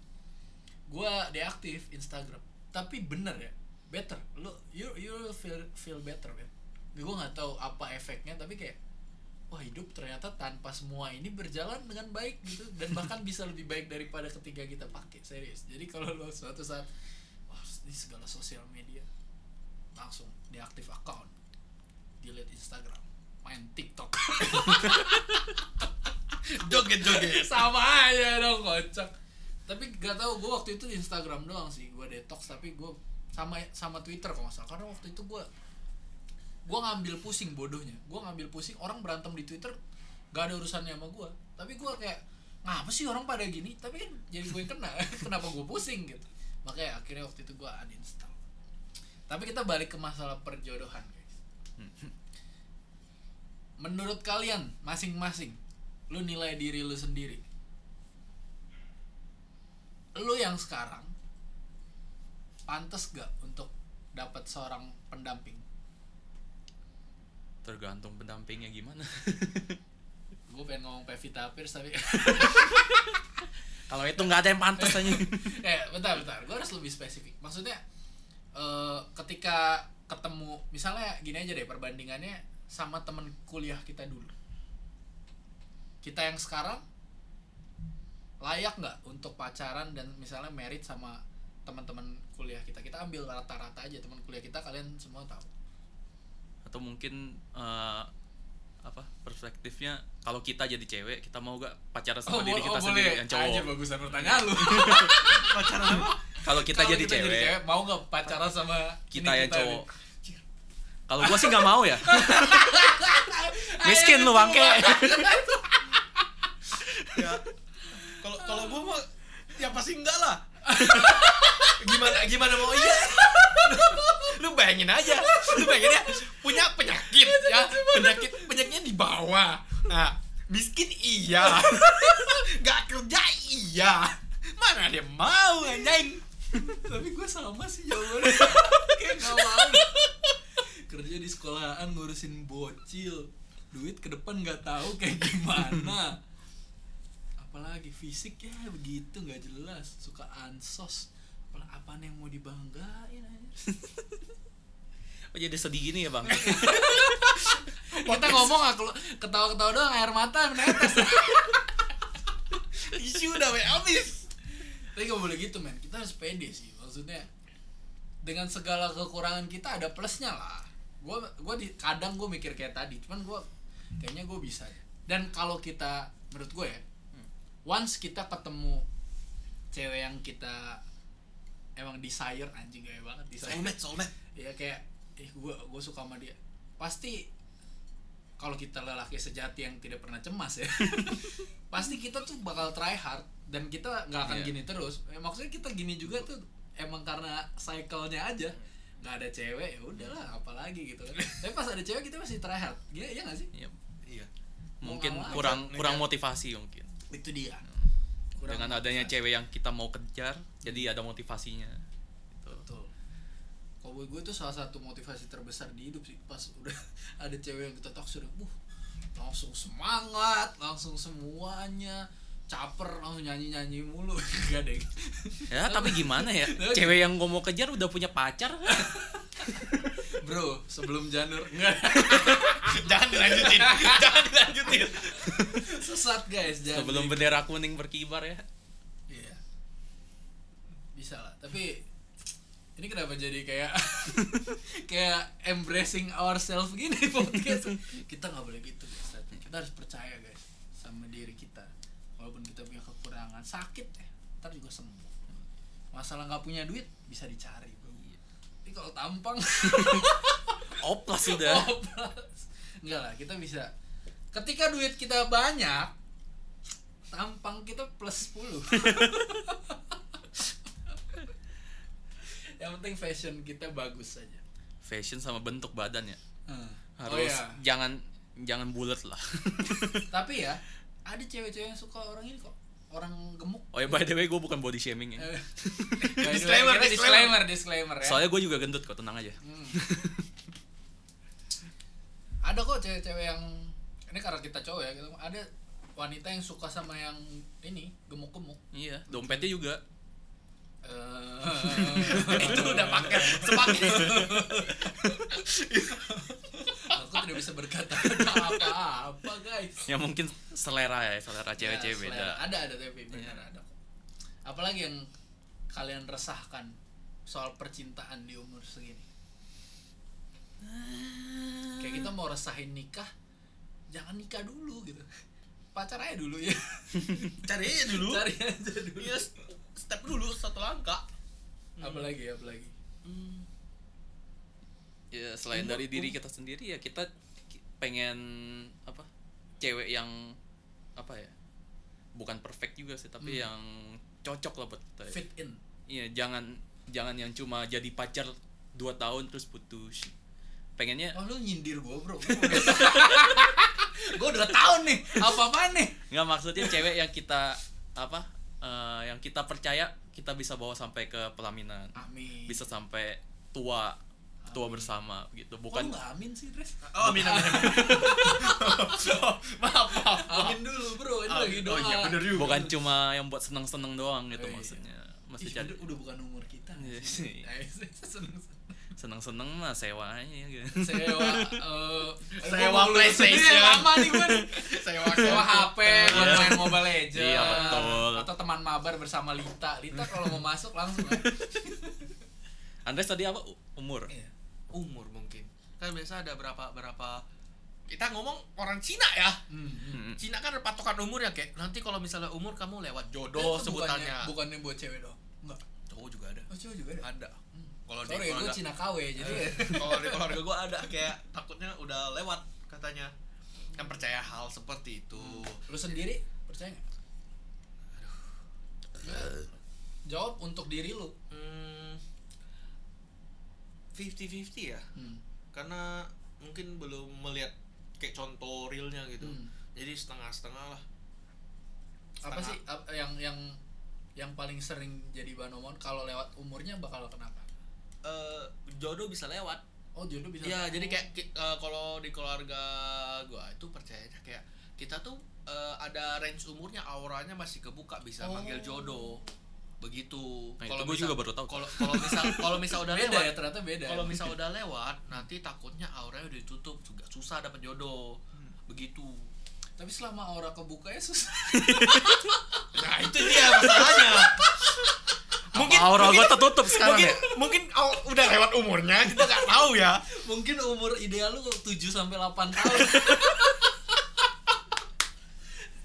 Gue deaktif Instagram. Tapi bener ya better. Lo you you feel feel better man gue nggak tahu apa efeknya tapi kayak wah hidup ternyata tanpa semua ini berjalan dengan baik gitu. Dan [LAUGHS] bahkan bisa lebih baik daripada ketika kita pakai serius. Jadi kalau lo suatu saat wah ini segala sosial media. Langsung deaktif account. Delete Instagram. Main TikTok. [LAUGHS] Joget-joget. Sama aja dong kocak. Tapi gak tau gue waktu itu Instagram doang sih. Gue detox tapi gue sama sama Twitter kalau nggak salah. Karena waktu itu gue gue ngambil pusing bodohnya. Gue ngambil pusing orang berantem di Twitter gak ada urusannya sama gue tapi gue kayak ngapa sih orang pada gini? Tapi kan jadi gue kena. [LAUGHS] Kenapa gue pusing gitu. Makanya akhirnya waktu itu gue uninstall tapi kita balik ke masalah perjodohan guys. Menurut kalian masing-masing lu nilai diri lu sendiri. Lu yang sekarang pantas gak untuk dapat seorang pendamping? Tergantung pendampingnya gimana. [LAUGHS] Gue pengen ngomong Pevita Pierce tapi [LAUGHS] kalau itu nggak ada yang pantas aja [LAUGHS] eh bentar bentar. Gue harus lebih spesifik. Maksudnya eh, ketika ketemu misalnya gini aja deh perbandingannya sama temen kuliah kita dulu. Kita yang sekarang layak nggak untuk pacaran dan misalnya merit sama teman-teman kuliah kita? Kita ambil rata-rata aja teman kuliah kita kalian semua tahu. Atau mungkin eh, apa perspektifnya kalau kita jadi cewek kita mau gak pacaran sama diri bo- kita oh, sendiri boleh. yang cowok? Anjir, bagusan pertanyaan lu. [LAUGHS] Pacaran apa kalau kita, Kalau jadi, cewek, mau nggak pacaran sama kita yang cowok. nih? kalau gua sih nggak mau ya. [LAUGHS] Miskin lu bangke. Ya kalau kalau gua mah ya pasti enggak lah. [LAUGHS] Gimana gimana mau iya? Lu bayangin aja. Lu bayangin ya punya penyakit ya. penyakit penyakitnya di bawah. Nah miskin iya. [LAUGHS] Nggak kerja iya. Mana dia mau anjing tapi gue sama sih jawabannya. [LAUGHS] Kayak gak mau. Kerja di sekolahan ngurusin bocil. Duit ke depan nggak tahu kayak gimana. Apalagi fisik ya begitu nggak jelas. Suka ansos. Apalah apa yang mau dibanggain aja oh, jadi sedih gini ya bang? [LAUGHS] Kita ngomong aku ketawa-ketawa doang air mata menetes. [LAUGHS] Isu udah habis tapi gak boleh gitu men. Kita harus pede sih maksudnya. Dengan segala kekurangan kita ada plusnya lah. Gue gua di kadang gue mikir kayak tadi cuman gue kayaknya gue bisa ya. Dan kalau kita menurut gue ya once kita ketemu cewek yang kita emang desire anjing gaya banget desire. Soulmate soulmate. [LAUGHS] Ya kayak eh gue gue suka sama dia. Pasti kalau kita lelaki sejati yang tidak pernah cemas ya [LAUGHS] pasti kita tuh bakal try hard dan kita nggak akan Iya. gini terus. Eh, maksudnya kita gini juga tuh emang karena cycle-nya aja. Nggak ada cewek ya udahlah apalagi gitu kan. [LAUGHS] Tapi pas ada cewek kita masih try hard iya iya nggak sih? Iya. iya. Mungkin Mau kurang ngejar- kurang motivasi mungkin. Itu dia. Kurang dengan adanya motivasi. cewek yang kita mau kejar jadi ada motivasinya. Gitu. betul. Kalau buat gue itu salah satu motivasi terbesar di hidup sih pas udah [LAUGHS] ada cewek yang kita taksir uh langsung semangat langsung semuanya caper langsung nyanyi nyanyi mulu. [LAUGHS] Gak deh ya tapi gimana ya? [LAUGHS] Cewek yang gue mau kejar udah punya pacar. [LAUGHS] Bro sebelum janur. Enggak. Jangan dilanjutin. Jangan dilanjutin. Sesat guys jangan sebelum bendera kuning berkibar ya. Iya. Bisa lah. Tapi ini kenapa jadi kayak kayak embracing ourselves gini podcast? Kita nggak boleh gitu guys. Kita harus percaya guys sama diri kita walaupun kita punya kekurangan sakit ya ntar juga sembuh. Masalah nggak punya duit bisa dicari bro. Tapi kalau tampang [LAUGHS] oplas sudah. Oplas. enggak lah kita bisa. Ketika duit kita banyak tampang kita plus 10 [LAUGHS] yang penting fashion kita bagus saja. Fashion sama bentuk badan ya. Hmm. harus oh iya. jangan jangan bulat lah. Tapi ya [LAUGHS] ada cewek-cewek yang suka orang ini kok. Orang gemuk. Oh ya by the way gue bukan body shaming ya. Eh, [LAUGHS] Disclaimer, disclaimer. disclaimer disclaimer ya. Soalnya gue juga gendut kok tenang aja. Hmm. ada kok cewek-cewek yang ini karena kita cowok ya gitu. ada wanita yang suka sama yang ini gemuk-gemuk. Iya dompetnya juga. Eh, [LAUGHS] itu udah paket sepaket [LAUGHS] aku tidak bisa berkata apa-apa guys. Ya mungkin selera ya selera cewek-cewek Ya, beda ada ada tapi benar ada kok. Apalagi yang kalian resahkan soal percintaan di umur segini? Kayak kita mau resahin nikah jangan nikah dulu gitu. Pacar aja dulu ya. [LAUGHS] Cari aja dulu. Cari aja dulu. Iya, step dulu satu langkah. Apalagi apalagi ya selain Umur- dari diri kita sendiri ya kita ki- pengen apa cewek yang apa ya bukan perfect juga sih tapi Hmm. yang cocok lah buat kita. Ya. fit in. Iya jangan jangan yang cuma jadi pacar dua tahun terus putus. Pengennya oh lu nyindir gua bro. Gua [LAUGHS] udah tahun nih apa apa nih? Nggak maksudnya cewek yang kita apa eh, yang kita percaya kita bisa bawa sampai ke pelaminan. Amin. bisa sampai tua tua bersama gitu Bukan bukan nggak amin sih, Dres? Oh, amin amin. amin. [LAUGHS] maaf, maaf. Amin dulu, Bro. Ini lagi Oh doa. iya, bener juga. bukan cuma yang buat seneng seneng doang gitu Oh, iya. maksudnya masih Ih, cari udah, bukan umur kita. Iya. [LAUGHS] Eh, seneng seneng seneng mah sewa aja gitu sewa [LAUGHS] eh Sewa PlayStation. lama nih gue. Sewa sewa HP buat main Mobile Legends Iya, betul. atau teman mabar bersama Lita Lita kalau mau masuk langsung. Andres tadi apa umur Iya. Umur mungkin. Kan biasa ada berapa berapa kita ngomong orang Cina ya. Hmm, hmm. Hmm. Cina kan ada patokan umur ya kayak nanti kalau misalnya umur kamu lewat Eh, jodoh itu sebutannya. bukannya, bukannya buat cewek dong enggak. Cowok juga ada. Oh cewek juga ada? Ada. Kalau di sorry gue keluarga Cina KW jadi kalau di keluarga gue ada kayak takutnya udah lewat katanya. Kan percaya hal seperti itu. Lu sendiri percaya nggak? Jawab untuk diri lu. Hmm, 50-50 ya hmm. karena mungkin belum melihat kayak contoh realnya gitu Hmm. jadi setengah-setengah lah apa Setengah. sih ap- yang yang yang paling sering jadi bahan omongan kalau lewat umurnya bakal kenapa Eh, jodoh bisa lewat oh jodoh bisa ya jadi kayak eh, kalau di keluarga gua itu percayanya kayak kita tuh eh, ada range umurnya auranya masih kebuka bisa Oh. manggil jodoh begitu. Nah, itu gua juga baru tahu. kalau kalau misal [LAUGHS] kalau misal udah beda lewat ya ternyata beda. kalau misal udah lewat nanti takutnya auranya udah ditutup juga susah dapet jodoh. Hmm. begitu. Tapi selama aura kebuka ya [LAUGHS] susah. Nah itu dia masalahnya. Mungkin aura gua tertutup sekarang mungkin ya? mungkin oh, udah lewat umurnya kita nggak tahu ya. Mungkin umur ideal lu 7 sampai 8 tahun. [LAUGHS]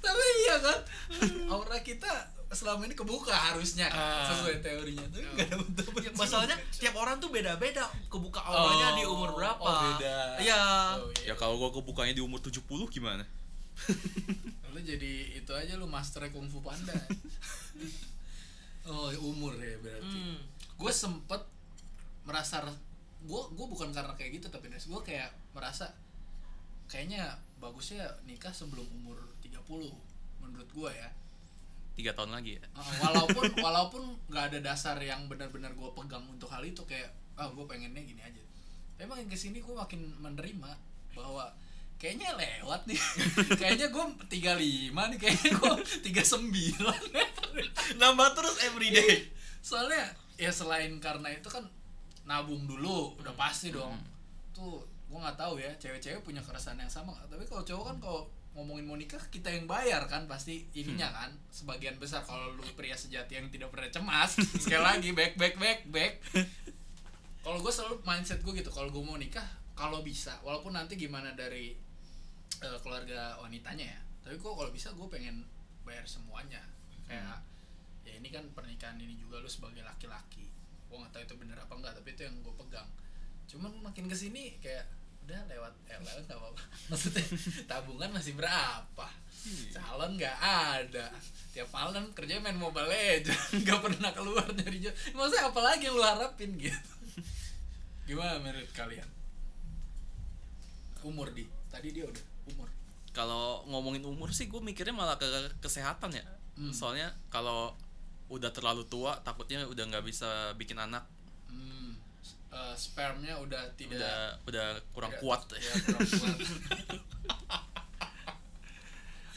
Tapi iya kan aura kita selama ini kebuka harusnya kan, Ah. sesuai teorinya. Tuh nggak ada bentuk Ya, masalahnya tiap orang tuh beda-beda kebuka auranya di umur berapa. oh beda. Iya. oh, ya iya. kalau gua kebukanya di umur 70 gimana? [LAUGHS] Lu jadi itu aja lu master kungfu panda. [LAUGHS] Oh umur ya berarti. Hmm. gue sempet merasa gue gue bukan karena kayak gitu tapi gue kayak merasa kayaknya bagusnya nikah sebelum umur 30 menurut gue ya tiga tahun lagi ya. Uh, walaupun [LAUGHS] walaupun nggak ada dasar yang benar-benar gue pegang untuk hal itu kayak ah gue pengennya gini aja. Tapi makin ke sini gue makin menerima bahwa kayaknya lewat nih. [LAUGHS] Kayaknya gue 35 nih kayaknya gue 39 [LAUGHS] Nambah terus everyday. soalnya ya selain karena itu kan nabung dulu udah pasti dong. Tuh gue nggak tahu ya cewek-cewek punya keresahan yang sama tapi kalau cowok kan kalau ngomongin mau nikah kita yang bayar kan pasti ininya kan sebagian besar kalau lu pria sejati yang tidak pernah cemas. [LAUGHS] Sekali lagi back back back back. [LAUGHS] Kalau gue selalu mindset gue gitu kalau gue mau nikah kalau bisa walaupun nanti gimana dari eh, keluarga wanitanya ya tapi kok kalau bisa gue pengen bayar semuanya. Kayak ya ini kan pernikahan ini juga lu sebagai laki-laki. Gue nggak tahu itu bener apa enggak tapi itu yang gue pegang. Cuman makin ke sini kayak udah lewat eh lewat nggak apa-apa. [LAUGHS] Maksudnya tabungan masih berapa? Calon nggak ada. Tiap malam kerja main mobile legends. [LAUGHS] Nggak pernah keluar dari jauh maksudnya apa lagi yang lu harapin gitu? [LAUGHS] Gimana menurut kalian? Umur di. Tadi dia udah umur. Kalau ngomongin umur sih gue mikirnya malah ke kesehatan ya. Hmm. soalnya kalau udah terlalu tua takutnya udah nggak bisa bikin anak eh, spermnya udah tidak udah udah kurang tidak- kuat. ya, kurang kuat. [LAUGHS]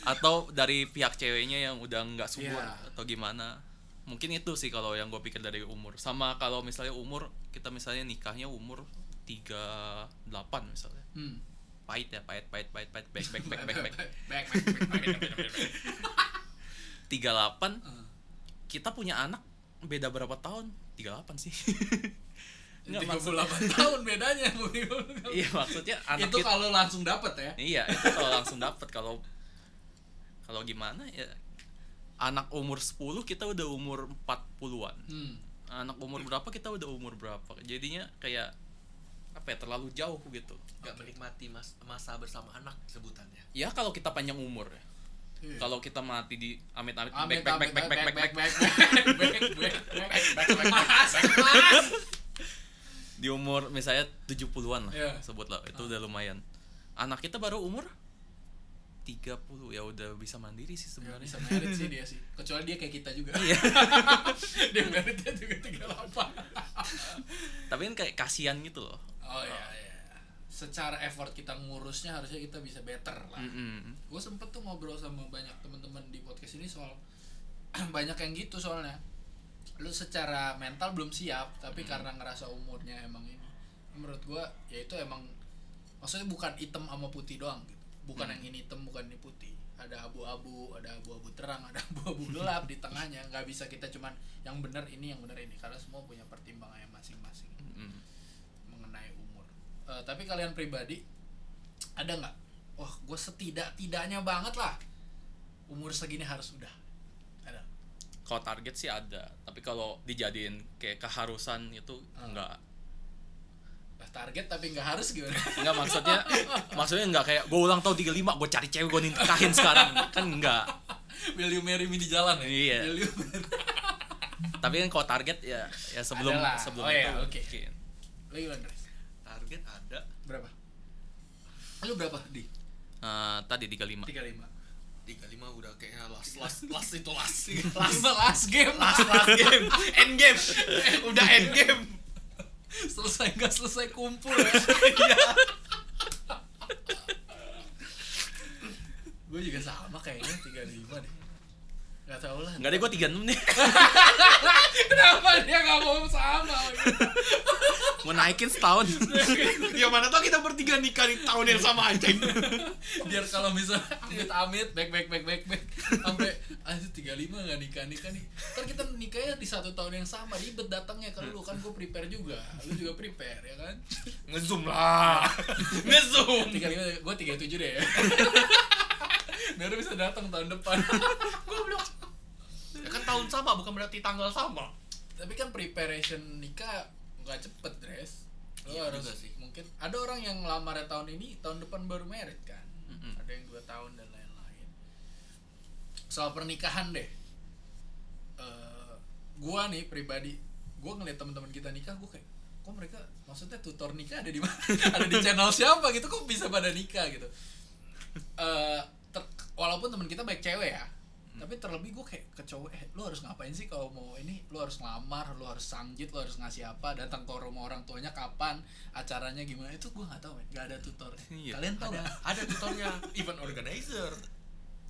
Atau dari pihak ceweknya yang udah nggak subur Iya. atau gimana? Mungkin itu sih kalau yang gue pikir dari umur. Sama kalau misalnya umur kita misalnya nikahnya umur 38 misalnya. Hmm. pahit ya pahit pahit pahit pahit. Back back back back back. [LAUGHS] Back, back, back, back, back. 38 [LAUGHS] Eh, kita punya anak beda berapa tahun? 38 sih Nggak, 38 tahun bedanya iya maksudnya anak itu kita kalau langsung dapet ya iya itu kalau langsung dapet kalau kalau gimana ya anak umur 10 kita udah umur 40-an hmm. anak umur berapa kita udah umur berapa jadinya kayak apa ya terlalu jauh gitu Gak menikmati mas masa bersama anak sebutannya. ya kalau kita panjang umur ya Iya. kalau kita mati di amit-amit Amit, back back amit, back back back back back back, back, back, back, Mas, mas. Di umur misalnya 70-an lah Iya. sebut lah itu udah lumayan. Anak kita baru umur 30 ya udah bisa mandiri sih Nggak sebenarnya. bisa merit sih dia sih. Kecuali dia kayak kita juga. Iya. [LAUGHS] dia meritnya juga 38 tapi kan kayak kasihan gitu loh. Oh iya iya. Secara effort kita ngurusnya harusnya kita bisa better lah. Mm-mm. gue sempet tuh ngobrol sama banyak teman-teman di podcast ini soal [CLEARS THROAT] banyak yang gitu soalnya lu secara mental belum siap tapi karena ngerasa umurnya emang ini menurut gue ya itu emang maksudnya bukan hitam sama putih doang gitu bukan yang ini hitam bukan ini putih ada abu-abu ada abu-abu terang ada abu-abu gelap di tengahnya nggak bisa kita cuman yang benar ini yang benar ini karena semua punya pertimbangannya masing-masing Mm. mengenai umur. Eh, tapi kalian pribadi ada nggak? Wah, gue setidak tidaknya banget lah. Umur segini harus udah. Kalau target sih ada tapi kalau dijadiin kayak keharusan itu Ah. enggak target tapi nggak harus gimana? enggak maksudnya [LAUGHS] maksudnya enggak kayak gue ulang tahun 35 gue cari cewek gue nikahin sekarang kan enggak Will you marry me di jalan ya? Iya. Will you marry- [LAUGHS] tapi kan kalau target ya ya sebelum Adalah. sebelum Oh iya, itu oke. mungkin. Lu gimana, Dres? target ada Berapa? Lu berapa di? Eh, tadi 35 35. 35 udah kayaknya last last last itu [LAUGHS] last Last, last game. last last game end game [LAUGHS] udah end game selesai nggak selesai kumpul [LAUGHS] ya. gue juga sama kayaknya 35 deh. Gak tau lah. enggak deh gue 36 nih [LAUGHS] Kenapa dia gak mau sama? mau naikin setahun ya mana tau kita bertiga nikah di tahun yang sama aja Biar kalau misalnya amit-amit, back back back back back sampai aduh 35 gak nikah nikah nih. Kan kita nikahnya di satu tahun yang sama ribet datangnya kalau lu kan gue prepare juga, lu juga prepare ya kan? ngezoom lah ngezoom 35 gue 37 deh ya. Baru bisa datang tahun depan. Goblok. Ya kan tahun sama bukan berarti tanggal sama Tapi kan preparation nikah nggak cepet, Dres. Lo Iya harus sih. mungkin ada orang yang ngelamarnya tahun ini, tahun depan baru merit kan. Mm-mm. Ada yang dua tahun dan lain-lain. Soal pernikahan deh. Eh, gua nih pribadi, gua ngeliat teman-teman kita nikah, gua kayak kok mereka maksudnya tutor nikah ada di mana? [LAUGHS] ada di channel siapa gitu kok bisa pada nikah gitu. Eh ter- walaupun teman kita baik cewek ya, tapi terlebih gue kayak ke cowok eh lu harus ngapain sih kalau mau ini? Lu harus ngelamar lu harus sanjit lu harus ngasih apa datang ke rumah orang tuanya kapan acaranya gimana? Itu gue nggak tahu men. Nggak ada tutor. [LAUGHS] Iya. kalian tahu ada. nggak? ada tutornya. Event organizer.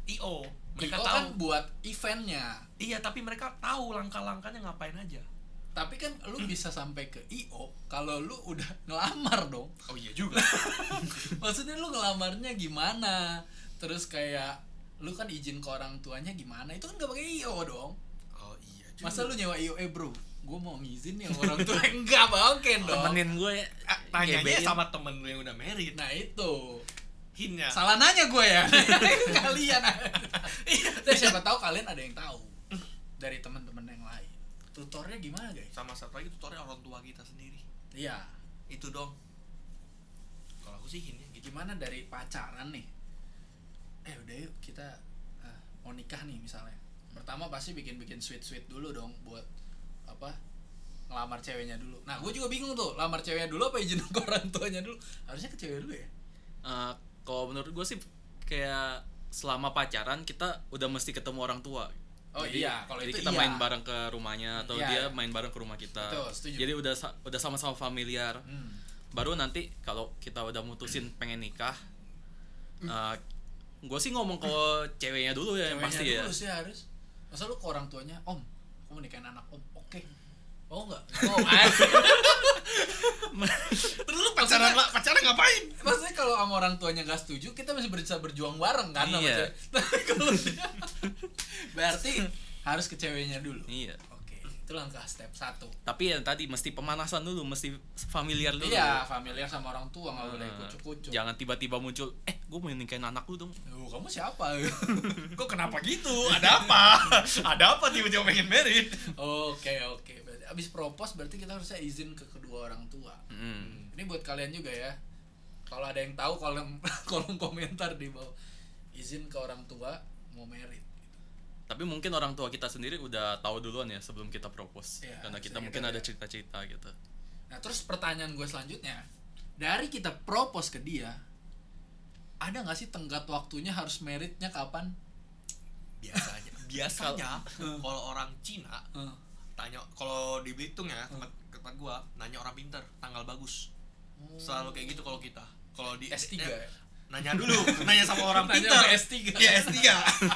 Io mereka Iko tahu. kan buat eventnya. Iya tapi mereka tahu langkah-langkahnya ngapain aja. Tapi kan lu bisa sampai ke io kalau lu udah [LAUGHS] ngelamar dong. Oh iya juga. [LAUGHS] Maksudnya lu ngelamarnya gimana? Terus kayak lu kan izin ke orang tuanya gimana? Itu kan gak pakai io dong. Oh iya juga. Masa lu nyewa io eh bro gue mau ngizin sama orang tua. [LAUGHS] Enggak mungkin dong. Temenin gue ya. Ah, tanyanya ngebein. sama temen lu yang udah married. Nah itu. Hinnya. Salah nanya gue ya. [LAUGHS] Kalian. Tapi siapa tahu kalian ada yang tahu dari teman-teman yang lain. Tutornya gimana guys? Sama satu lagi tutornya orang tua kita sendiri. Iya. Itu dong. Kalau aku sih hinnya gitu. Gimana dari pacaran nih eh udah yuk kita eh, mau nikah nih misalnya pertama pasti bikin-bikin sweet-sweet dulu dong buat apa ngelamar ceweknya dulu nah gue juga bingung tuh lamar ceweknya dulu apa izin [LAUGHS] ke orang tuanya dulu harusnya ke cewek dulu ya Eh, kalau menurut gue sih kayak selama pacaran kita udah mesti ketemu orang tua Oh jadi, iya, kalau jadi itu kita iya. main bareng ke rumahnya atau Iya, dia main bareng ke rumah kita Betul, setuju. jadi udah udah sama-sama familiar hmm. baru nanti kalau kita udah mutusin pengen nikah Hmm. Gue sih ngomong ke ceweknya dulu ya yang ceweknya pasti ya. dulu sih harus masa lu ke orang tuanya om aku mau nikahin anak om. Oke. Mau nggak? Mau. [LAUGHS] [LAUGHS] Terus lu pacaran lah pacaran ngapain? Maksudnya kalau sama orang tuanya nggak setuju kita masih bisa berjuang bareng kan Iya. dia- [LAUGHS] berarti harus ke ceweknya dulu. Iya itu langkah step satu. Tapi ya tadi mesti pemanasan dulu mesti familiar dulu. Iya familiar sama orang tua nggak boleh Eh, kucuk-kucuk. jangan tiba-tiba muncul eh gue mau nikahin anak lu dong. Loh, kamu siapa? [LAUGHS] Kok kenapa gitu? Ada apa? [LAUGHS] Ada apa tiba-tiba pengen married? Oke oke. Berarti abis propose berarti kita harusnya izin ke kedua orang tua. Mm. ini buat kalian juga ya. Kalau ada yang tahu kolom [LAUGHS] kolom komentar di bawah. Izin ke orang tua mau merit tapi mungkin orang tua kita sendiri udah tahu duluan ya sebelum kita propose. Iya, karena kita mungkin ada ya. cerita-cerita gitu. Nah terus pertanyaan gue selanjutnya dari kita propose ke dia ada nggak sih tenggat waktunya harus meritnya kapan? Biasanya. [LAUGHS] Biasanya [LAUGHS] kalau orang Cina Eh, tanya kalau di Belitung ya tempat tempat gua nanya orang pinter tanggal bagus. Selalu kayak gitu kalau kita. Kalau di S3 eh, ya? Nanya dulu nanya sama orang Nanya sama S3. ya S3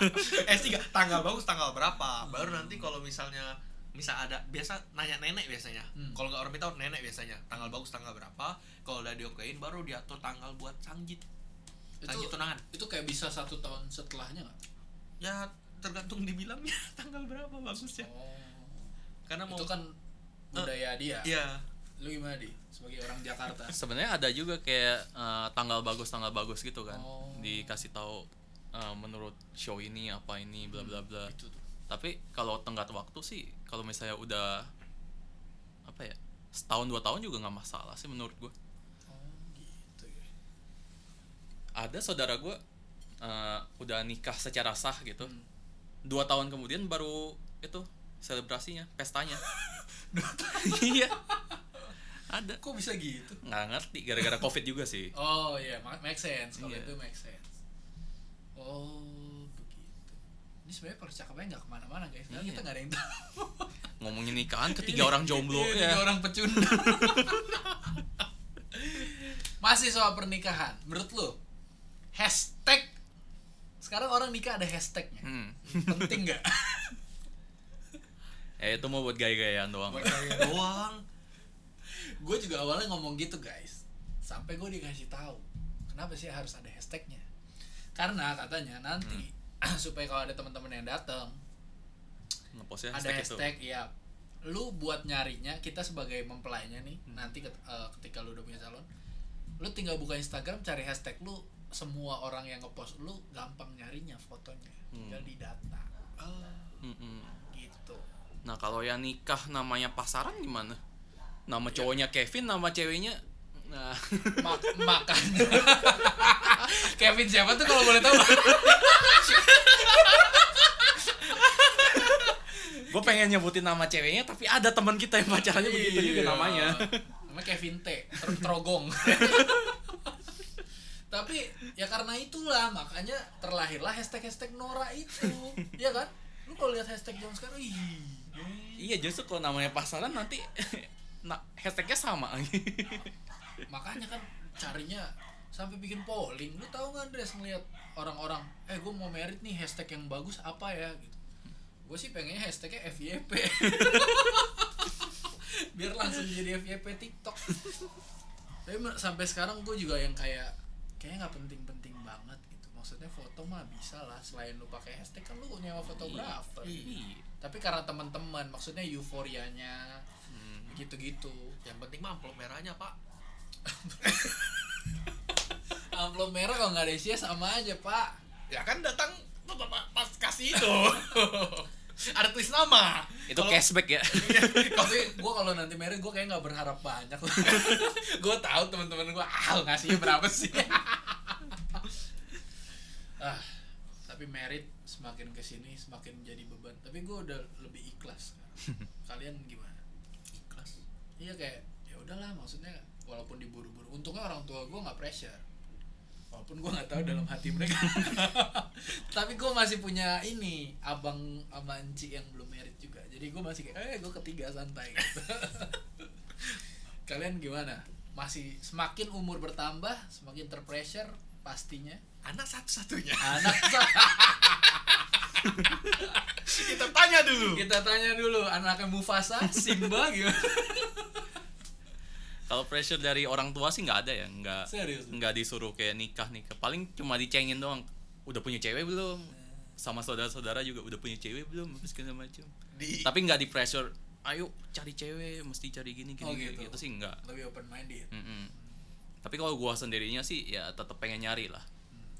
[LAUGHS] S3 tanggal bagus tanggal berapa? Baru nanti kalau misalnya misal ada biasa nanya nenek biasanya. Hmm. kalau nggak orang pintar nenek biasanya. Tanggal bagus tanggal berapa? Kalau udah diokein baru diatur tanggal buat sangjit sangjit tunangan. itu kayak bisa satu tahun setelahnya nggak? Ya tergantung dibilangnya [LAUGHS] tanggal berapa bagusnya. Oh. Karena mau itu kan budaya dia. Iya. Lu gimana di? Sebagai orang Jakarta. Sebenarnya ada juga kayak eh, tanggal bagus tanggal bagus gitu kan. Oh. dikasih tahu eh, menurut show ini apa ini bla bla bla. itu tuh. Tapi kalau tenggat waktu sih kalau misalnya udah apa ya setahun dua tahun juga nggak masalah sih menurut gue oh gitu ya. Ada saudara gue eh, udah nikah secara sah gitu. Hmm. dua tahun kemudian baru itu selebrasinya pestanya. [LAUGHS] Iya ada. Kok bisa gitu? Nggak ngerti gara-gara covid juga sih. Oh iya ma- make sense. Kalau Iya. itu make sense. Oh begitu. Ini sebenarnya percakapannya nggak ke mana-mana guys. Karena Iya. kita nggak ada yang tahu. Ngomongin nikahan ketiga [LAUGHS] orang jomblo. Iya, ya tiga orang pecundang. [LAUGHS] Masih soal pernikahan. Menurut lu hashtag sekarang orang nikah ada hashtagnya? Hmm. penting nggak? Ya [LAUGHS] itu mau buat gaya-gayaan doang. Buat kayak doang gue juga awalnya ngomong gitu guys. Sampai gue dikasih tahu kenapa sih harus ada hashtagnya? Karena katanya nanti [CLEARS THROAT] supaya kalau ada teman-teman yang datang ngepostnya ada hashtag, hashtag ya lu buat nyarinya kita sebagai mempelainya nih nanti ket- eh, ketika lu udah punya calon lu tinggal buka Instagram cari hashtag lu semua orang yang ngepost lu gampang nyarinya fotonya. Tinggal di data. Itu Mm-mm. gitu nah kalau yang nikah namanya pasaran gimana nama cowoknya Kevin nama ceweknya nah. Ma- makanya [LAUGHS] Kevin siapa tuh kalau boleh tahu? Gue pengen nyebutin nama ceweknya tapi ada teman kita yang pacarannya begitu juga Iya. namanya. Namanya Kevin T Ter- Trogong. [LAUGHS] Tapi ya karena itulah makanya terlahirlah hashtag hashtag Nora itu. Ya kan? Lu kalau lihat hashtag zaman sekarang ih iya justru kalau namanya pasaran nanti [LAUGHS] nah hashtagnya sama. [LAUGHS] Makanya kan carinya sampai bikin polling. Lu tahu nggak Andres ngeliat orang-orang eh gue mau merit nih hashtag yang bagus apa ya? Gitu. Gue sih pengennya hashtagnya FYP [LAUGHS] biar langsung jadi FYP TikTok. Tapi sampai sekarang gue juga yang kayak kayaknya nggak penting-penting banget gitu. Maksudnya foto mah bisa lah selain lu pakai hashtag kan lu nyewa fotografer. Iya. tapi karena teman-teman maksudnya euforianya. Gitu-gitu. Yang penting mah amplop merahnya pak. [LAUGHS] Amplop merah kalau nggak ada isinya sama aja pak. Ya kan datang pas- pas- pas kasih itu. [LAUGHS] Ada tulis nama. Itu Kalau- cashback ya. [LAUGHS] Tapi gue kalau nanti merit gue kayak nggak berharap banyak gue tahu teman-teman gue ah ngasihnya berapa sih? Ah tapi merit semakin ke sini semakin jadi beban. Tapi gue udah lebih ikhlas kalian gimana iya kayak ya udahlah maksudnya walaupun diburu-buru untungnya orang tua gue nggak pressure. Walaupun gue nggak tahu dalam hati mereka. [LAUGHS] Tapi gue masih punya ini abang sama Enci yang belum merit juga. Jadi gue masih kayak eh gue ketiga santai. [LAUGHS] Kalian gimana? Masih semakin umur bertambah semakin terpressure pastinya. Anak satu-satunya. Anak [LAUGHS] kita tanya dulu. Kita tanya dulu anaknya Mufasa Simba gimana? Kalau pressure dari orang tua sih nggak ada ya nggak serius? nggak disuruh kayak nikah nikah. Paling cuma dicengin doang udah punya cewek belum? Sama saudara-saudara juga udah punya cewek belum? Segala macam di tapi nggak di pressure ayo cari cewek mesti cari gini gini Oh, gitu. gitu. sih nggak. Lebih open minded Mm-mm. Tapi kalau gua sendirinya sih ya tetap pengen nyari lah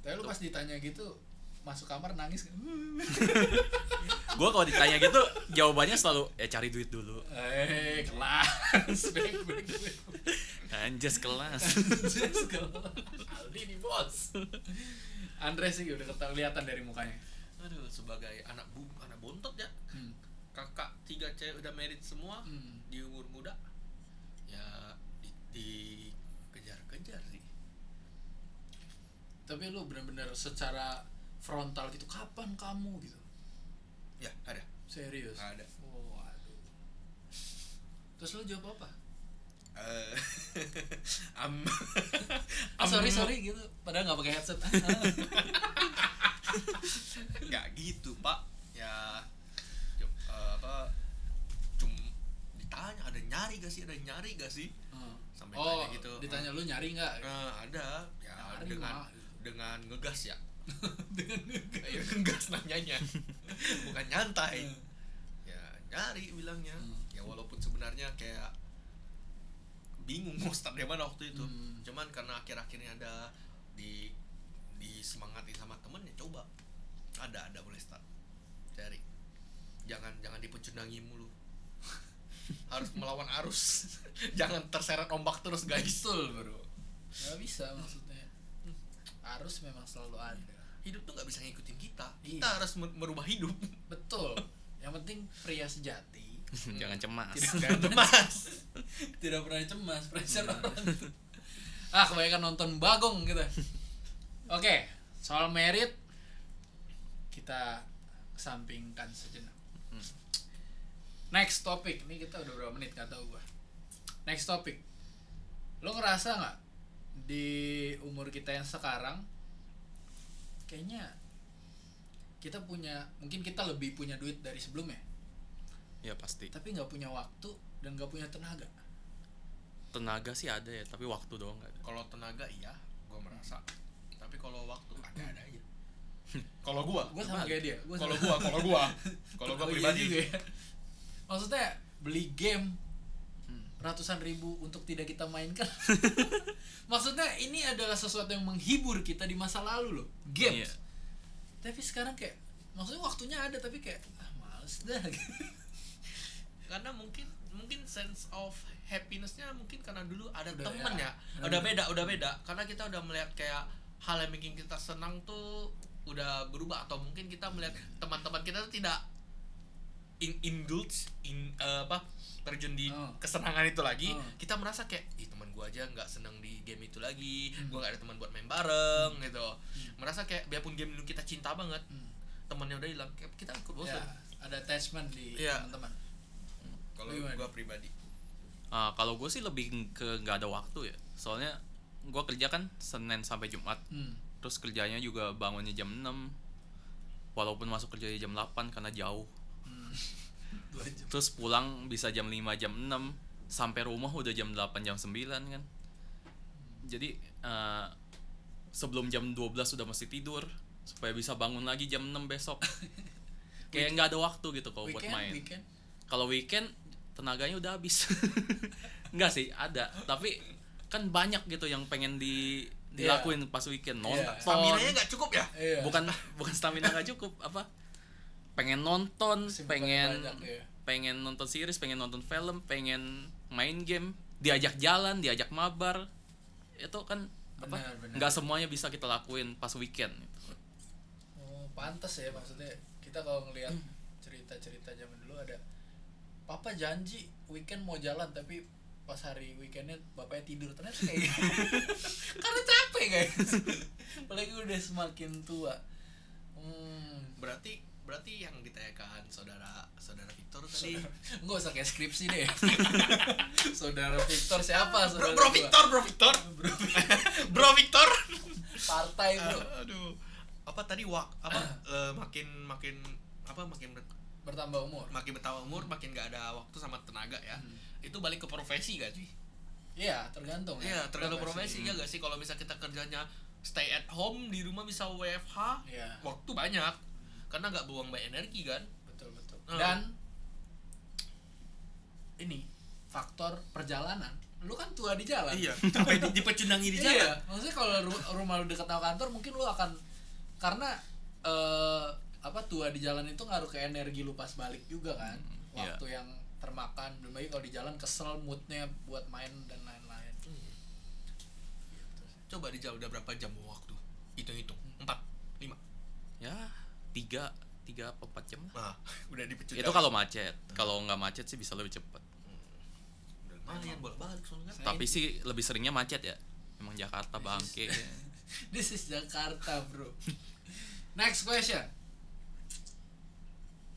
tapi lu pas ditanya gitu masuk kamar nangis [LAUGHS] gua kalau ditanya gitu jawabannya selalu ya cari duit dulu Eh, kelas. [LAUGHS] Anjas kelas Just kelas. Aldi nih bos. Andre sih udah kelihatan dari mukanya. aduh sebagai anak bu anak bontot ya Hmm. kakak tiga cewek udah merit semua Hmm. di umur muda ya di, dikejar-kejar sih tapi lu bener-bener secara frontal gitu kapan kamu? gitu. Ya ada. Serius? Ada. Oh aduh terus lu jawab apa? Eh, [LAUGHS] am [LAUGHS] sorry sorry gitu. Padahal nggak pakai headset. [LAUGHS] Nggak gitu pak. Ya eh, apa cum ditanya ada nyari gak sih? Ada nyari gak sih? Hmm. Sampai oh tanya gitu. ditanya lu nyari nggak? Nah, ada. Ya Nyari dengan mah. Dengan ngegas ya? [LAUGHS] Dengan ngegas. ya ngegas nanyanya. [LAUGHS] Bukan nyantai. Hmm. ya nyari bilangnya. Hmm. ya walaupun sebenarnya kayak bingung mau start dari mana waktu itu. Hmm. cuman karena akhir-akhirnya ada di disemangati sama temen ya coba. Ada ada boleh start. Cari. Jangan jangan dipecundangi mulu. [LAUGHS] Harus melawan arus. Jangan terseret ombak terus guys. Betul bro. Nggak bisa maksudnya arus memang selalu ada. Hidup tuh nggak bisa ngikutin kita. Iya. kita harus mer- merubah hidup. Betul. [LAUGHS] Yang penting pria sejati. [LAUGHS] Jangan cemas. Tidak cemas. Tidak pernah cemas [LAUGHS] pressure orang ah kebanyakan nonton bagong kita oke soal merit kita kesampingkan sejenak. Next topic. Ini kita udah berapa menit? Nggak tahu gua. Next topic. Lo ngerasa nggak di umur kita yang sekarang kayaknya kita punya mungkin kita lebih punya duit dari sebelumnya ya? Pasti. Tapi nggak punya waktu dan nggak punya tenaga. Tenaga sih ada ya tapi waktu doang nggak ada. Kalau tenaga iya gua merasa. Tapi kalau waktu ada ada aja. [LAUGHS] Kalau gua? Gue sama kayak dia. Gua kalau gua kalau gua. [LAUGHS] Kalau gua pribadi. juga ya. maksudnya beli game Hmm. Ratusan ribu untuk tidak kita mainkan. [LAUGHS] Maksudnya ini adalah sesuatu yang menghibur kita di masa lalu loh. Games. Iya. tapi sekarang kayak maksudnya waktunya ada tapi kayak ah males dah. [LAUGHS] Karena mungkin mungkin sense of happinessnya mungkin karena dulu ada Udah, temen ya. ya, udah beda udah beda. Karena kita udah melihat kayak hal yang bikin kita senang tuh udah berubah. Atau mungkin kita melihat teman-teman kita tuh tidak in indulge in eh, apa terjun di Oh. kesenangan itu lagi Oh. kita merasa kayak ih teman gua aja nggak senang di game itu lagi Hmm. gua gak ada teman buat main bareng gitu merasa kayak biarpun game dulu kita cinta banget Hmm. temannya udah hilang kayak kita ikut bosan ya, ada attachment di Iya. teman-teman kalau gua pribadi Ah, kalau gue sih lebih ke nggak ada waktu ya soalnya gue kerja kan senin sampai jumat hmm. terus kerjanya juga bangunnya jam 6 walaupun masuk kerja jam 8 karena jauh Hmm. Jam. terus pulang bisa jam 5 jam 6 sampai rumah udah jam 8 jam 9 kan. Jadi eh, sebelum jam 12 sudah mesti tidur supaya bisa bangun lagi jam 6 besok. [LAUGHS] Kayak nggak ada waktu gitu kalau buat main. weekend? Kalau weekend tenaganya udah habis. [LAUGHS] Nggak sih ada. Tapi kan banyak gitu yang pengen di dilakuin pas weekend. Iya. nonton. Stamina-nya nggak cukup ya? Iya. bukan bukan stamina nggak cukup. Apa pengen nonton Kesibukan pengen banyak, ya. pengen nonton series pengen nonton film pengen main game. Diajak jalan diajak mabar. Itu kan apa Benar, nggak semuanya bisa kita lakuin pas weekend. Oh, pantas ya maksudnya kita kalau ngelihat cerita-cerita zaman dulu ada papa janji weekend mau jalan tapi pas hari weekendnya bapaknya tidur. Ternyata kayak gitu. [LAUGHS] karena capek guys. Apalagi udah semakin tua. Hmm berarti berarti yang ditanyakan saudara saudara Victor tadi? Nggak usah kayak skripsi deh. [LAUGHS] Saudara Victor siapa? Bro, saudara bro gua? Victor bro Victor. [LAUGHS] Bro bro Victor. Partai bro. Aduh. Apa tadi wak apa [CLEARS THROAT] eh, makin makin apa makin ber- bertambah umur. makin bertambah umur makin gak ada waktu sama tenaga ya. Hmm. itu balik ke profesi gak sih? Iya tergantung ya. Iya tergantung profesi ya gak sih? Kalau misal kita kerjanya stay at home di rumah bisa WFH Iya. waktu banyak karena nggak buang banyak energi kan? Betul betul. Hmm. dan ini faktor perjalanan. Lu kan tua di jalan. Iya. Sampai di, dipecundangi di [LAUGHS] jalan. Iya maksudnya kalau ru- rumah lu dekat sama kantor mungkin lu akan karena eh, apa tua di jalan itu ngaruh ke energi lu pas balik juga kan? Iya. waktu yang termakan. Belum lagi kalau di jalan kesel moodnya buat main dan lain-lain. Coba di jalan udah berapa jam waktu? Hitung hitung empat lima. Ya tiga tiga apa empat jam lah. Nah [LAUGHS] udah dipecundangi itu kalau macet. Kalau nggak macet sih bisa lebih cepat lumayan bolak balik soalnya. Kan Nah, tapi sih lebih seringnya macet ya. Emang Jakarta bangke. [LAUGHS] this is Jakarta bro. [LAUGHS] Next question.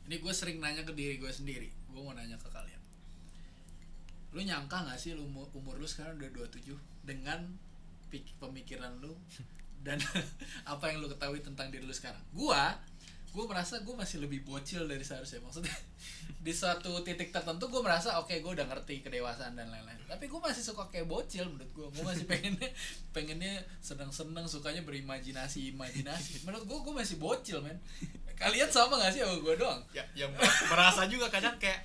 Ini gue sering nanya ke diri gue sendiri. Gue mau nanya ke kalian. Lu nyangka gak sih lu umur, umur lu sekarang udah 27 dengan pik- pemikiran lu dan apa yang lu ketahui tentang diri lu sekarang? Gua gue merasa gue masih lebih bocil dari seharusnya. Maksudnya [LAUGHS] di suatu titik tertentu gue merasa oke gue udah ngerti kedewasaan dan lain-lain. Tapi gue masih suka kayak bocil menurut gue gue masih pengennya [LAUGHS] pengennya seneng-seneng sukanya berimajinasi imajinasi. [LAUGHS] Menurut gue gue masih bocil men. Kalian sama gak sih sama gue doang? Ya yang merasa juga kadang kayak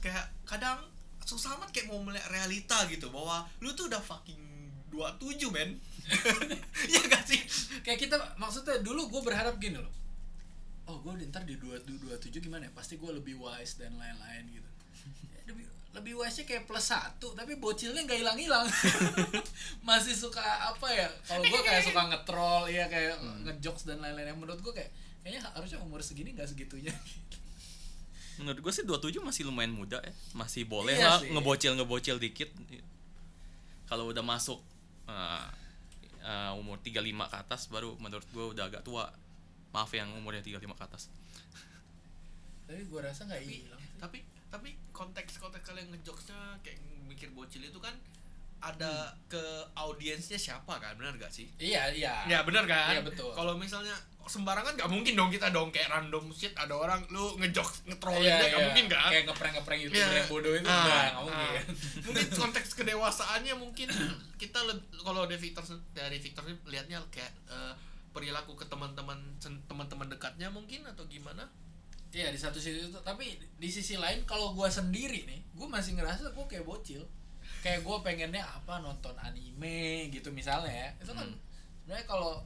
kayak kadang susah amat kayak mau melihat realita gitu. Bahwa lu tuh udah fucking 27 men. Ya gak sih? Kayak kita maksudnya dulu gue berharap gini loh oh gue ntar di dua dua tujuh gimana ya? Pasti gue lebih wise dan lain-lain gitu. [LAUGHS] Ya, lebih lebih wise nya kayak plus satu tapi bocilnya nggak hilang-hilang. [LAUGHS] Masih suka apa ya? Kalau gue kayak suka ngetrol ya kayak ngejokes dan lain-lain. Yang menurut gue kayak kayaknya harusnya umur segini nggak segitunya. [LAUGHS] Menurut gue sih 27 masih lumayan muda ya. Masih boleh Iya lah sih. ngebocil ngebocil dikit. Kalau udah masuk uh, uh, umur 35 ke atas baru menurut gue udah agak tua maaf yang umurnya 35 ke atas. Tapi gue rasa nggak tapi hilang tapi tapi konteks konteks kalian ngejokesnya kayak mikir bocil itu kan ada ke audiensnya siapa kan? Benar gak sih? Iya iya. Ya benar kan? Iya, betul. kalau misalnya sembarangan nggak mungkin dong kita dong kayak random shit ada orang lu ngejokes ngetrolling Iya, iya. mungkin kan? Kayak ngeprank ngeprank youtuber Iya. yang bodoh itu Ah, nggak nggak ah. mungkin. [LAUGHS] Mungkin konteks kedewasaannya mungkin kita kalau dari Victor dari Victor lihatnya kayak perilaku ke teman-teman teman-teman dekatnya mungkin atau gimana? Iya di satu sisi itu tapi di sisi lain kalau gua sendiri nih gue masih ngerasa gue kayak bocil. Kayak gue pengennya apa nonton anime gitu misalnya ya. Itu kan sebenarnya kalau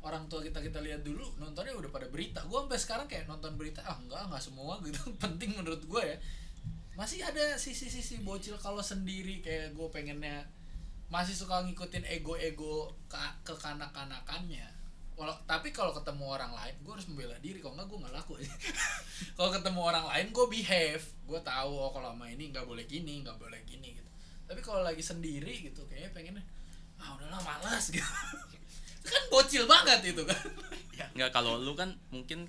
orang tua kita kita lihat dulu nontonnya udah pada berita. Gue sampai sekarang kayak nonton berita ah enggak enggak semua [LAUGHS] gitu. Penting menurut gue ya. Masih ada sisi-sisi bocil kalau sendiri kayak gue pengennya masih suka ngikutin ego-ego ke kekanak-kanakannya Walau, tapi kalau ketemu orang lain gue harus membela diri. Kalau enggak gue nggak laku. [LAUGHS] Kalau ketemu orang lain gue behave. Gue tahu oh kalau sama ini nggak boleh gini nggak boleh gini gitu. Tapi kalau lagi sendiri gitu kayaknya pengennya ah udahlah malas [LAUGHS] gitu. Itu kan bocil banget itu kan. Nggak kalau lu kan mungkin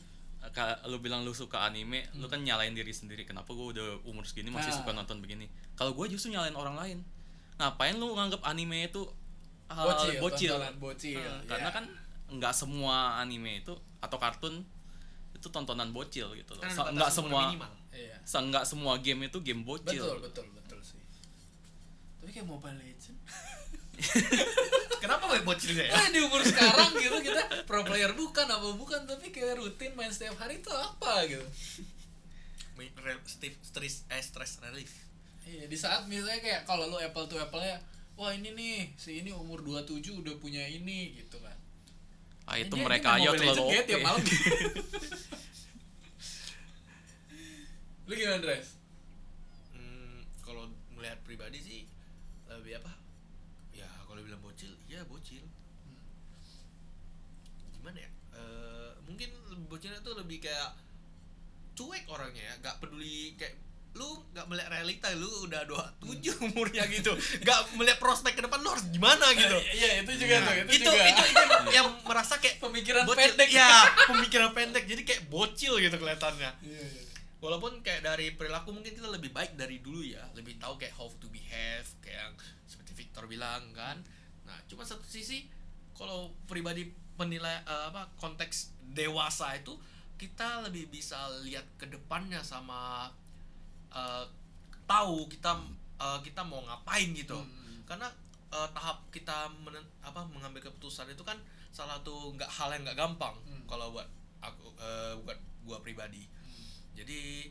ka- lu bilang lu suka anime lu kan nyalain diri sendiri. Kenapa gue udah umur segini masih Ah. suka nonton begini? Kalau gue justru nyalain orang lain. Ngapain lu nganggap anime itu hal bocil bocil? tontonan bocil Ah, karena ya. kan nggak semua anime itu atau kartun itu tontonan bocil gitu loh. Kan Se- nggak semua minimal. iya se- nggak semua game itu game bocil. betul betul betul sih tapi kayak Mobile Legend [LAUGHS] kenapa gue bocilnya ya eh, di umur sekarang gitu kita pro player bukan apa bukan tapi kayak rutin main setiap hari itu apa gitu stress eh stress relief Iya, di saat misalnya kayak kalau lu apple to apple nya wah ini nih si ini umur 27 udah punya ini gitu kan. Ah itu Dia- mereka dia main aja terlalu oke. tiap malam. lu gimana, Dres? Hmm, kalau melihat pribadi sih lebih apa? Ya kalau bilang bocil, ya bocil. Gimana ya? Eh, mungkin bocilnya tuh lebih kayak cuek orangnya ya, nggak peduli kayak lu nggak melihat realita lu udah 27 umurnya gitu nggak melihat prospek ke depan lu harus gimana gitu [LAUGHS] Iya, itu juga tuh, itu, itu, juga. itu itu yang, yang merasa kayak Pemikiran bocil. pendek. ya pemikiran pendek jadi kayak bocil gitu kelihatannya Iya, iya. walaupun kayak dari perilaku mungkin kita lebih baik dari dulu ya lebih tahu kayak how to behave kayak yang seperti Victor bilang kan nah cuma satu sisi kalau pribadi penilai eh, apa konteks dewasa itu kita lebih bisa lihat ke depannya sama eh, tahu kita eh, kita mau ngapain gitu Hmm. karena eh, tahap kita menen- apa mengambil keputusan itu kan salah satu nggak hal yang nggak gampang Hmm. kalau buat aku eh, buat gua pribadi jadi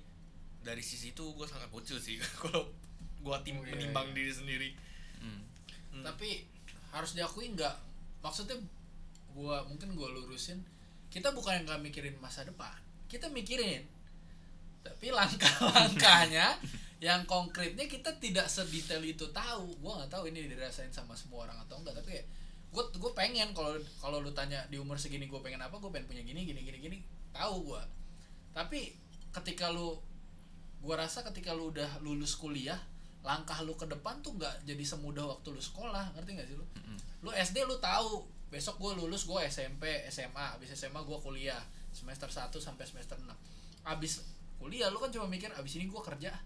dari sisi itu gue sangat bocil sih [LAUGHS] kalau gue tim Oh, iya, menimbang iya. diri sendiri Hmm. Hmm. Tapi harus diakui nggak maksudnya gua mungkin gua lurusin kita bukan yang nggak mikirin masa depan kita mikirin tapi langkah-langkahnya yang konkretnya kita tidak sedetail itu tahu. Gua nggak tahu ini dirasain sama semua orang atau enggak tapi gue gue pengen kalau kalau lu tanya di umur segini gue pengen apa gue pengen punya gini gini gini gini tahu gua. Tapi ketika lu gua rasa ketika lu udah lulus kuliah langkah lu ke depan tuh nggak jadi semudah waktu lu sekolah ngerti nggak sih lu? Lu SD lu tahu besok gue lulus gue SMP SMA abis SMA gue kuliah semester 1 sampai semester 6 abis kuliah lu kan cuma mikir abis ini gue kerja.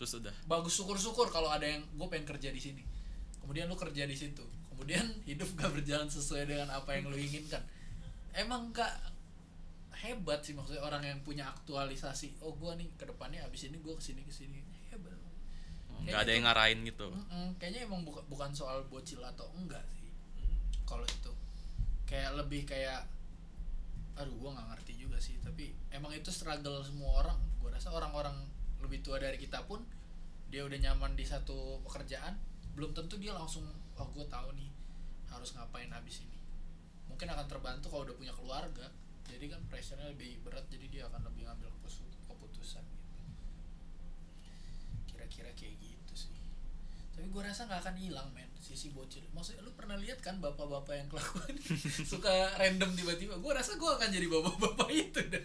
Terus udah. Bagus syukur-syukur kalau ada yang gue pengen kerja di sini. Kemudian lu kerja di situ. Kemudian [LAUGHS] hidup gak berjalan sesuai dengan apa yang lu inginkan. Emang gak hebat sih maksudnya orang yang punya aktualisasi oh gue nih ke depannya abis ini gue ke sini ke sini. Hebat. Nggak ada yang ngarahin gitu. Mm-mm, kayaknya emang buka- bukan soal bocil atau enggak sih. Kalau itu. Kayak lebih kayak aduh gue nggak ngerti juga sih. Tapi emang itu struggle semua orang. Gue rasa orang-orang lebih tua dari kita pun dia udah nyaman di satu pekerjaan belum tentu dia langsung oh gue tahu nih harus ngapain habis ini. Mungkin akan terbantu kalau udah punya keluarga. Jadi kan pressure-nya lebih berat jadi dia akan lebih ngambil keputus- keputusan gitu. Kira-kira kayak tapi gue rasa nggak akan hilang men sisi bocil. Maksudnya lu pernah lihat kan bapak-bapak yang kelakuan? [LAUGHS] Suka random tiba-tiba. Gue rasa gue akan jadi bapak-bapak [LAUGHS] itu dah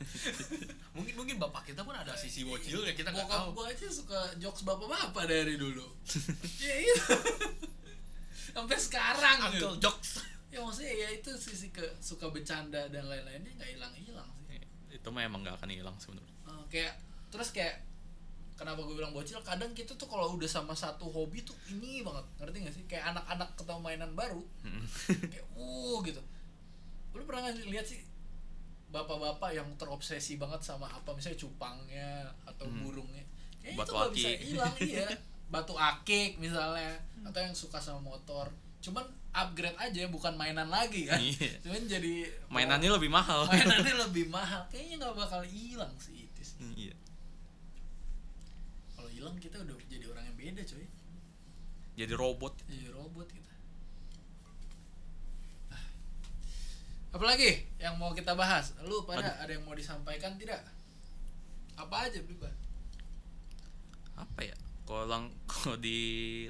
mungkin mungkin bapak kita pun ada sisi bocil ya kita nggak tahu. gue aja suka jokes bapak-bapak dari dulu. [LAUGHS] Ya itu. Sampai sekarang gitu. Uncle jokes. Ya maksudnya ya itu sisi ke suka bercanda dan lain-lainnya nggak hilang-hilang sih. Itu mah emang nggak akan hilang sebenarnya Uh, kayak terus kayak kenapa gue bilang bocil? Kadang kita tuh kalau udah sama satu hobi tuh ini banget. Ngerti gak sih? Kayak anak-anak ketemu mainan baru. Kayak uh gitu. Lu pernah nggak lihat sih bapak-bapak yang terobsesi banget sama apa? Misalnya cupangnya atau Hmm. burungnya. Kayak Batu itu nggak bisa akik. hilang [LAUGHS] iya. Batu akik misalnya atau yang suka sama motor. Cuman upgrade aja bukan mainan lagi kan. Iya. cuman jadi mainannya lebih mahal. Mainannya lebih mahal. Kayaknya nggak bakal hilang sih itu sih iya hilang kita udah jadi orang yang beda coy. Jadi robot. Jadi robot kita. Ah. apalagi yang mau kita bahas? Lu pada ada yang mau disampaikan tidak? Apa aja bebas apa ya? Kalau lang [LAUGHS] kalau di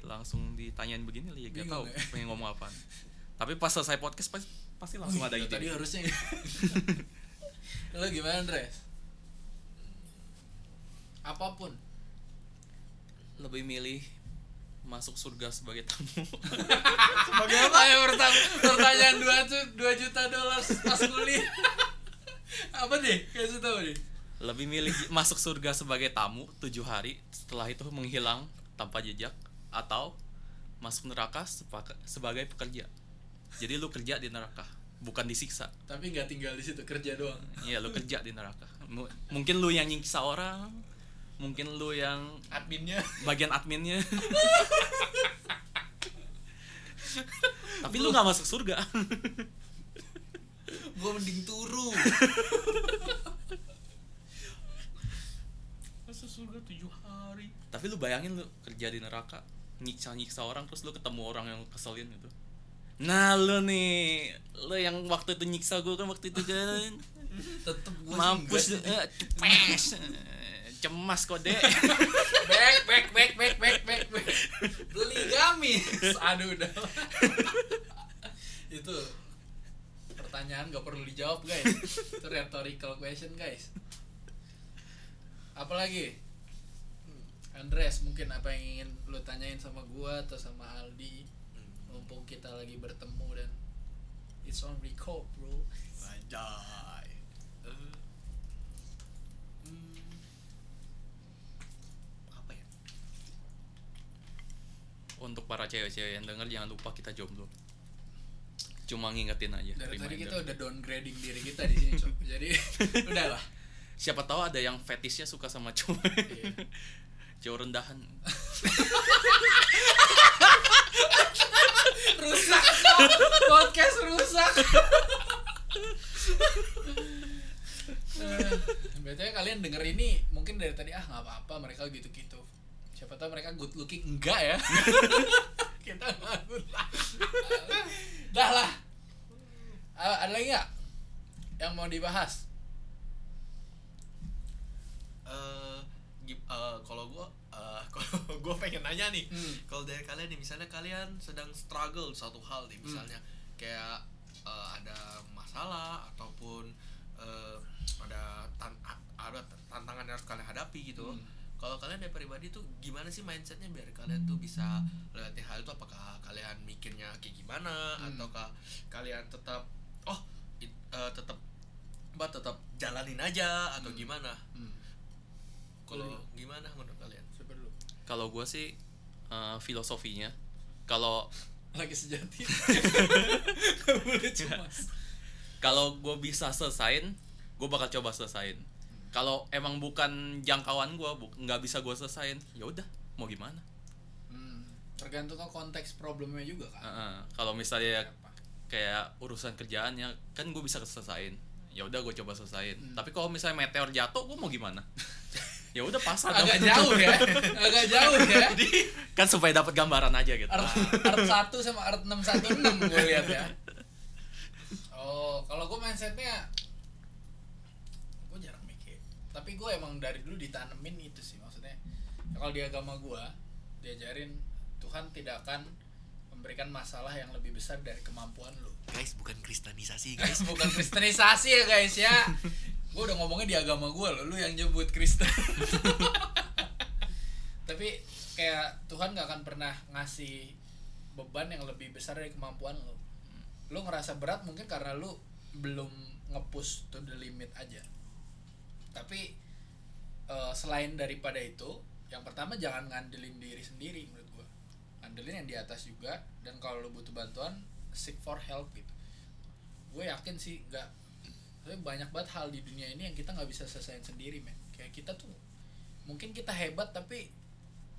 langsung ditanyain begini ya gak tahu ya? pengen ngomong apaan tapi pas selesai podcast pasti pasti langsung ada Ya, ide tadi harusnya [LAUGHS] lu gimana Andres? Apa pun lebih milih masuk surga sebagai tamu. [LAUGHS] Sebagai apa? Ya pertanyaan pertanyaan dua dua juta dolar pas kuliah. Apa deh kasih tahu deh lebih milih masuk surga sebagai tamu tujuh hari setelah itu menghilang tanpa jejak atau masuk neraka sebagai pekerja. Jadi lu kerja di neraka bukan disiksa. Tapi nggak tinggal di situ kerja doang. Iya lu kerja di neraka. Mu- mungkin lu yang nyiksa orang mungkin lu yang adminnya. bagian adminnya. [LAUGHS] Tapi lu nggak masuk surga. Gue mending turu. [LAUGHS] Masuk surga tujuh hari. Tapi lu bayangin lu kerja di neraka nyiksa nyiksa orang terus lu ketemu orang yang keselin gitu nah lu nih. Lu yang waktu itu nyiksa gue kan waktu itu kan. [LAUGHS] Tetep gue mampus cepes cemas kok dek. [LAUGHS] Back back back back back back back. Beli gamis [LAUGHS] aduh udah. [LAUGHS] Itu pertanyaan gak perlu dijawab guys. Itu rhetorical question guys. Apalagi? Andres mungkin apa yang ingin lu tanyain sama gua atau sama Aldi? Mumpung kita lagi bertemu dan it's on record bro. Anjay. Untuk para cewek-cewek yang denger jangan lupa kita jomblo. Cuma ngingetin aja dari tadi kita udah downgrading diri kita di sini Cok. jadi [LAUGHS] udahlah. Siapa tahu ada yang fetishnya suka sama cowok. Iya. cowok rendahan. [LAUGHS] Rusak podcast rusak. Eh, Betulnya kalian denger ini mungkin dari tadi ah nggak apa-apa mereka gitu-gitu. Siapa tahu mereka good looking enggak ya? [LAUGHS] Kita nggak good Dah lah. Ah, ada lagi nggak yang mau dibahas? eh gim- eh, kalau gua eh, [LAUGHS] kalau gua pengen nanya nih Hmm. kalau dari kalian nih misalnya kalian sedang struggle suatu hal nih misalnya kayak eh, ada masalah ataupun eh, ada tan- ada tantangan yang harus kalian hadapi gitu Hmm. Kalau kalian dari pribadi tuh gimana sih mindsetnya biar kalian tuh bisa lewatin hal itu apakah kalian mikirnya kayak gimana Hmm. ataukah kalian tetap oh it- eh, tetap apa tetap jalanin aja atau Hmm. gimana Hmm. kalau gimana menurut kalian? Kalau gue sih eh, filosofinya kalau Lagi sejati. [LAUGHS] Boleh cemas. kalau gue bisa selesain gue bakal coba selesain kalau emang bukan jangkauan gue nggak bisa gue selesain ya udah mau gimana Hmm. Tergantung ke konteks problemnya juga kan. Heeh. kalau misalnya Apa? kayak urusan kerjaannya kan gue bisa selesain ya udah gue coba selesain Hmm. tapi kalau misalnya meteor jatuh gue mau gimana [LAUGHS] ya udah pasar Agak dong. jauh ya. Agak jauh ya. [LAUGHS] kan supaya dapat gambaran aja gitu Art, art 1 sama art 616 gue lihat ya. [LAUGHS] Oh, kalau gue mindsetnya. Tapi gue emang dari dulu ditanemin itu sih maksudnya. Kalau di agama gue diajarin Tuhan tidak akan memberikan masalah yang lebih besar dari kemampuan lu. guys bukan kristenisasi Guys, [LAUGHS] bukan kristenisasi ya guys ya. Gue udah ngomongnya di agama gue loh, lu yang nyebut Kristen. [LAUGHS] Tapi kayak Tuhan gak akan pernah ngasih beban yang lebih besar dari kemampuan lu. Lu ngerasa berat mungkin karena lu belum nge-push to the limit aja. Tapi eh, selain daripada itu, yang pertama jangan ngandelin diri sendiri menurut gua. Ngandelin yang di atas juga dan kalau lu butuh bantuan seek for help gitu. Gue yakin sih nggak tapi banyak banget hal di dunia ini yang kita nggak bisa selesaiin sendiri men kayak kita tuh mungkin kita hebat tapi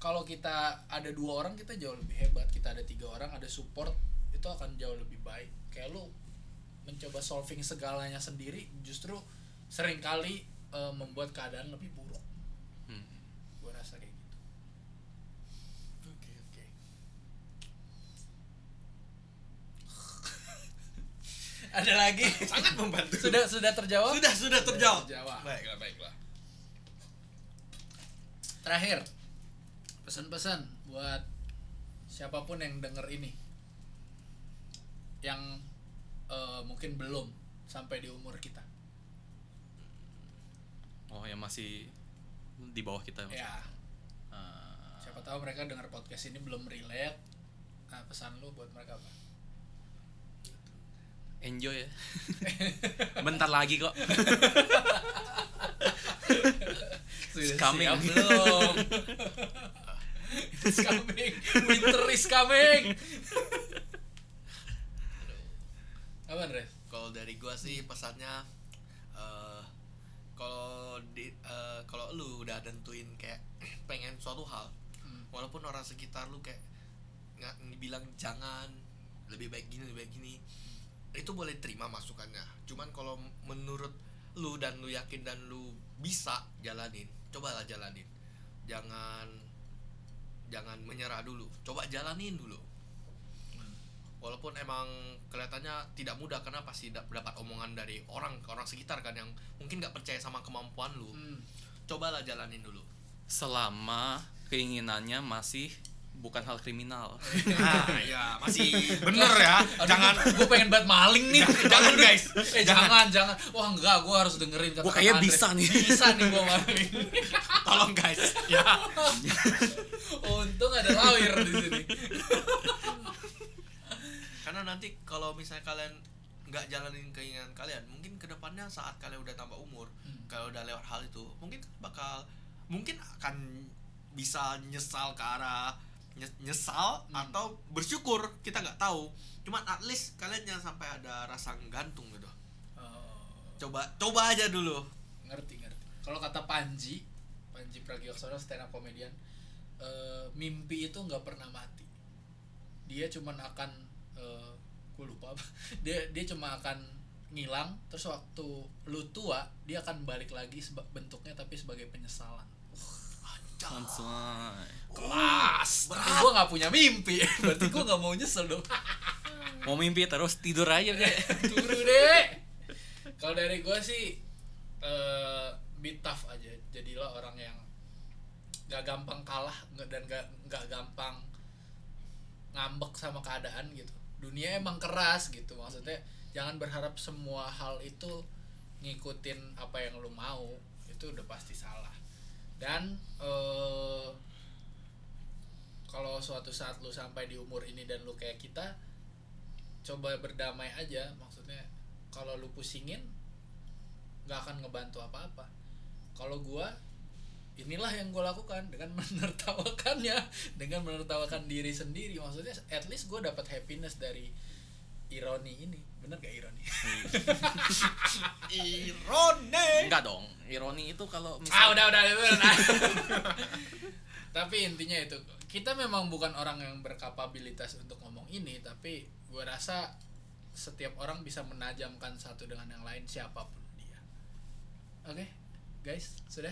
kalau kita ada dua orang kita jauh lebih hebat kita ada tiga orang ada support itu akan jauh lebih baik kayak lu mencoba solving segalanya sendiri justru sering kali eh, membuat keadaan lebih buruk. Hmm. gue rasa kayak gitu. Oke oke. [LAUGHS] Ada lagi? Sangat membantu. Sudah sudah terjawab? Sudah sudah terjawab. Terjawab. baiklah baiklah. Terakhir. Pesan-pesan buat siapa pun yang denger ini. Yang eh, mungkin belum sampai di umur kita oh yang masih di bawah kita maksudnya. ya Eh, siapa tahu mereka denger podcast ini belum relate. Nah pesan lu buat mereka apa? Enjoy ya. [LAUGHS] Bentar lagi kok. [LAUGHS] Sudah coming. siap belum? [LAUGHS] It's coming winter is coming. Apa Andre? Kalau dari gua sih pesannya eh kalau di eh, kalau lu udah nentuin kayak [CLEARS THROAT] pengen suatu hal Hmm. walaupun orang sekitar lu kayak nggak bilang jangan lebih baik gini lebih baik gini itu boleh terima masukannya. Cuman kalau menurut lu dan lu yakin dan lu bisa jalanin cobalah jalanin. Jangan jangan menyerah dulu. Coba jalanin dulu walaupun emang kelihatannya tidak mudah karena pasti dap- dapat omongan dari orang orang sekitar kan yang mungkin nggak percaya sama kemampuan lu. Hmm. cobalah jalanin dulu. Selama keinginannya masih bukan hal kriminal. Nah [LAUGHS] ya masih [LAUGHS] bener ya. Jangan gue pengen banget maling nih. [LAUGHS] Jangan guys. Eh jangan. jangan wah enggak gue harus dengerin kata Gua kayaknya bisa nih. bisa nih gue maling. Tolong guys. Ya. Untung ada lawyer di sini karena nanti kalau misalnya kalian nggak jalanin keinginan kalian mungkin ke depannya saat kalian udah tambah umur Hmm. kalau udah lewat hal itu mungkin bakal mungkin akan bisa nyesal ke arah nye- nyesal Hmm. atau bersyukur kita nggak tahu. Cuman at least kalian jangan sampai ada rasa gantung gitu. Oh, coba coba aja dulu. Ngerti ngerti. Kalau kata Panji Panji Pragiwaksono stand up comedian eh, mimpi itu nggak pernah mati. Dia cuman akan eh, gue lupa apa. [LAUGHS] Dia dia cuma akan ngilang terus waktu lu tua dia akan balik lagi seba- bentuknya tapi sebagai penyesalan. Anjay. kelas. Berarti gue nggak punya mimpi. [LAUGHS] Berarti gue nggak mau nyesel dong. [LAUGHS] Mau mimpi terus tidur aja kayak turu deh kalau dari gue sih eh be tough aja. Jadilah orang yang gak gampang kalah dan gak nggak gampang ngambek sama keadaan gitu dunia emang keras gitu. Maksudnya jangan berharap semua hal itu ngikutin apa yang lu mau itu udah pasti salah. Dan eh kalau suatu saat lu sampai di umur ini dan lu kayak kita coba berdamai aja. Maksudnya kalau lu pusingin nggak akan ngebantu apa-apa. Kalau gua inilah yang gue lakukan dengan [LAUGHS] menertawakannya dengan menertawakan diri sendiri. Maksudnya at least gue dapat happiness dari ironi ini. Bener gak ironi? [LAUGHS] Ironi. Enggak dong. Ironi itu kalau ah misalnya udah udah udah, udah. [LAUGHS] tapi intinya itu kita memang bukan orang yang berkapabilitas untuk ngomong ini tapi gue rasa setiap orang bisa menajamkan satu dengan yang lain siapa pun dia. Oke guys sudah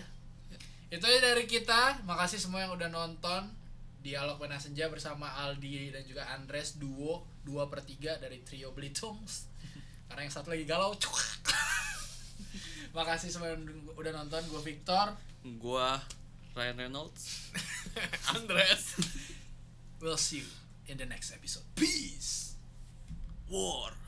itu aja dari kita. Makasih semua yang udah nonton dialog Pena Senja bersama Aldi dan juga Andres duo dua per tiga dari trio Blitungs [LAUGHS] karena yang satu lagi galau [LAUGHS] makasih semua yang udah nonton. Gue Victor. Gua Ryan Reynolds. [LAUGHS] Andres. We'll see you in the next episode. Peace. war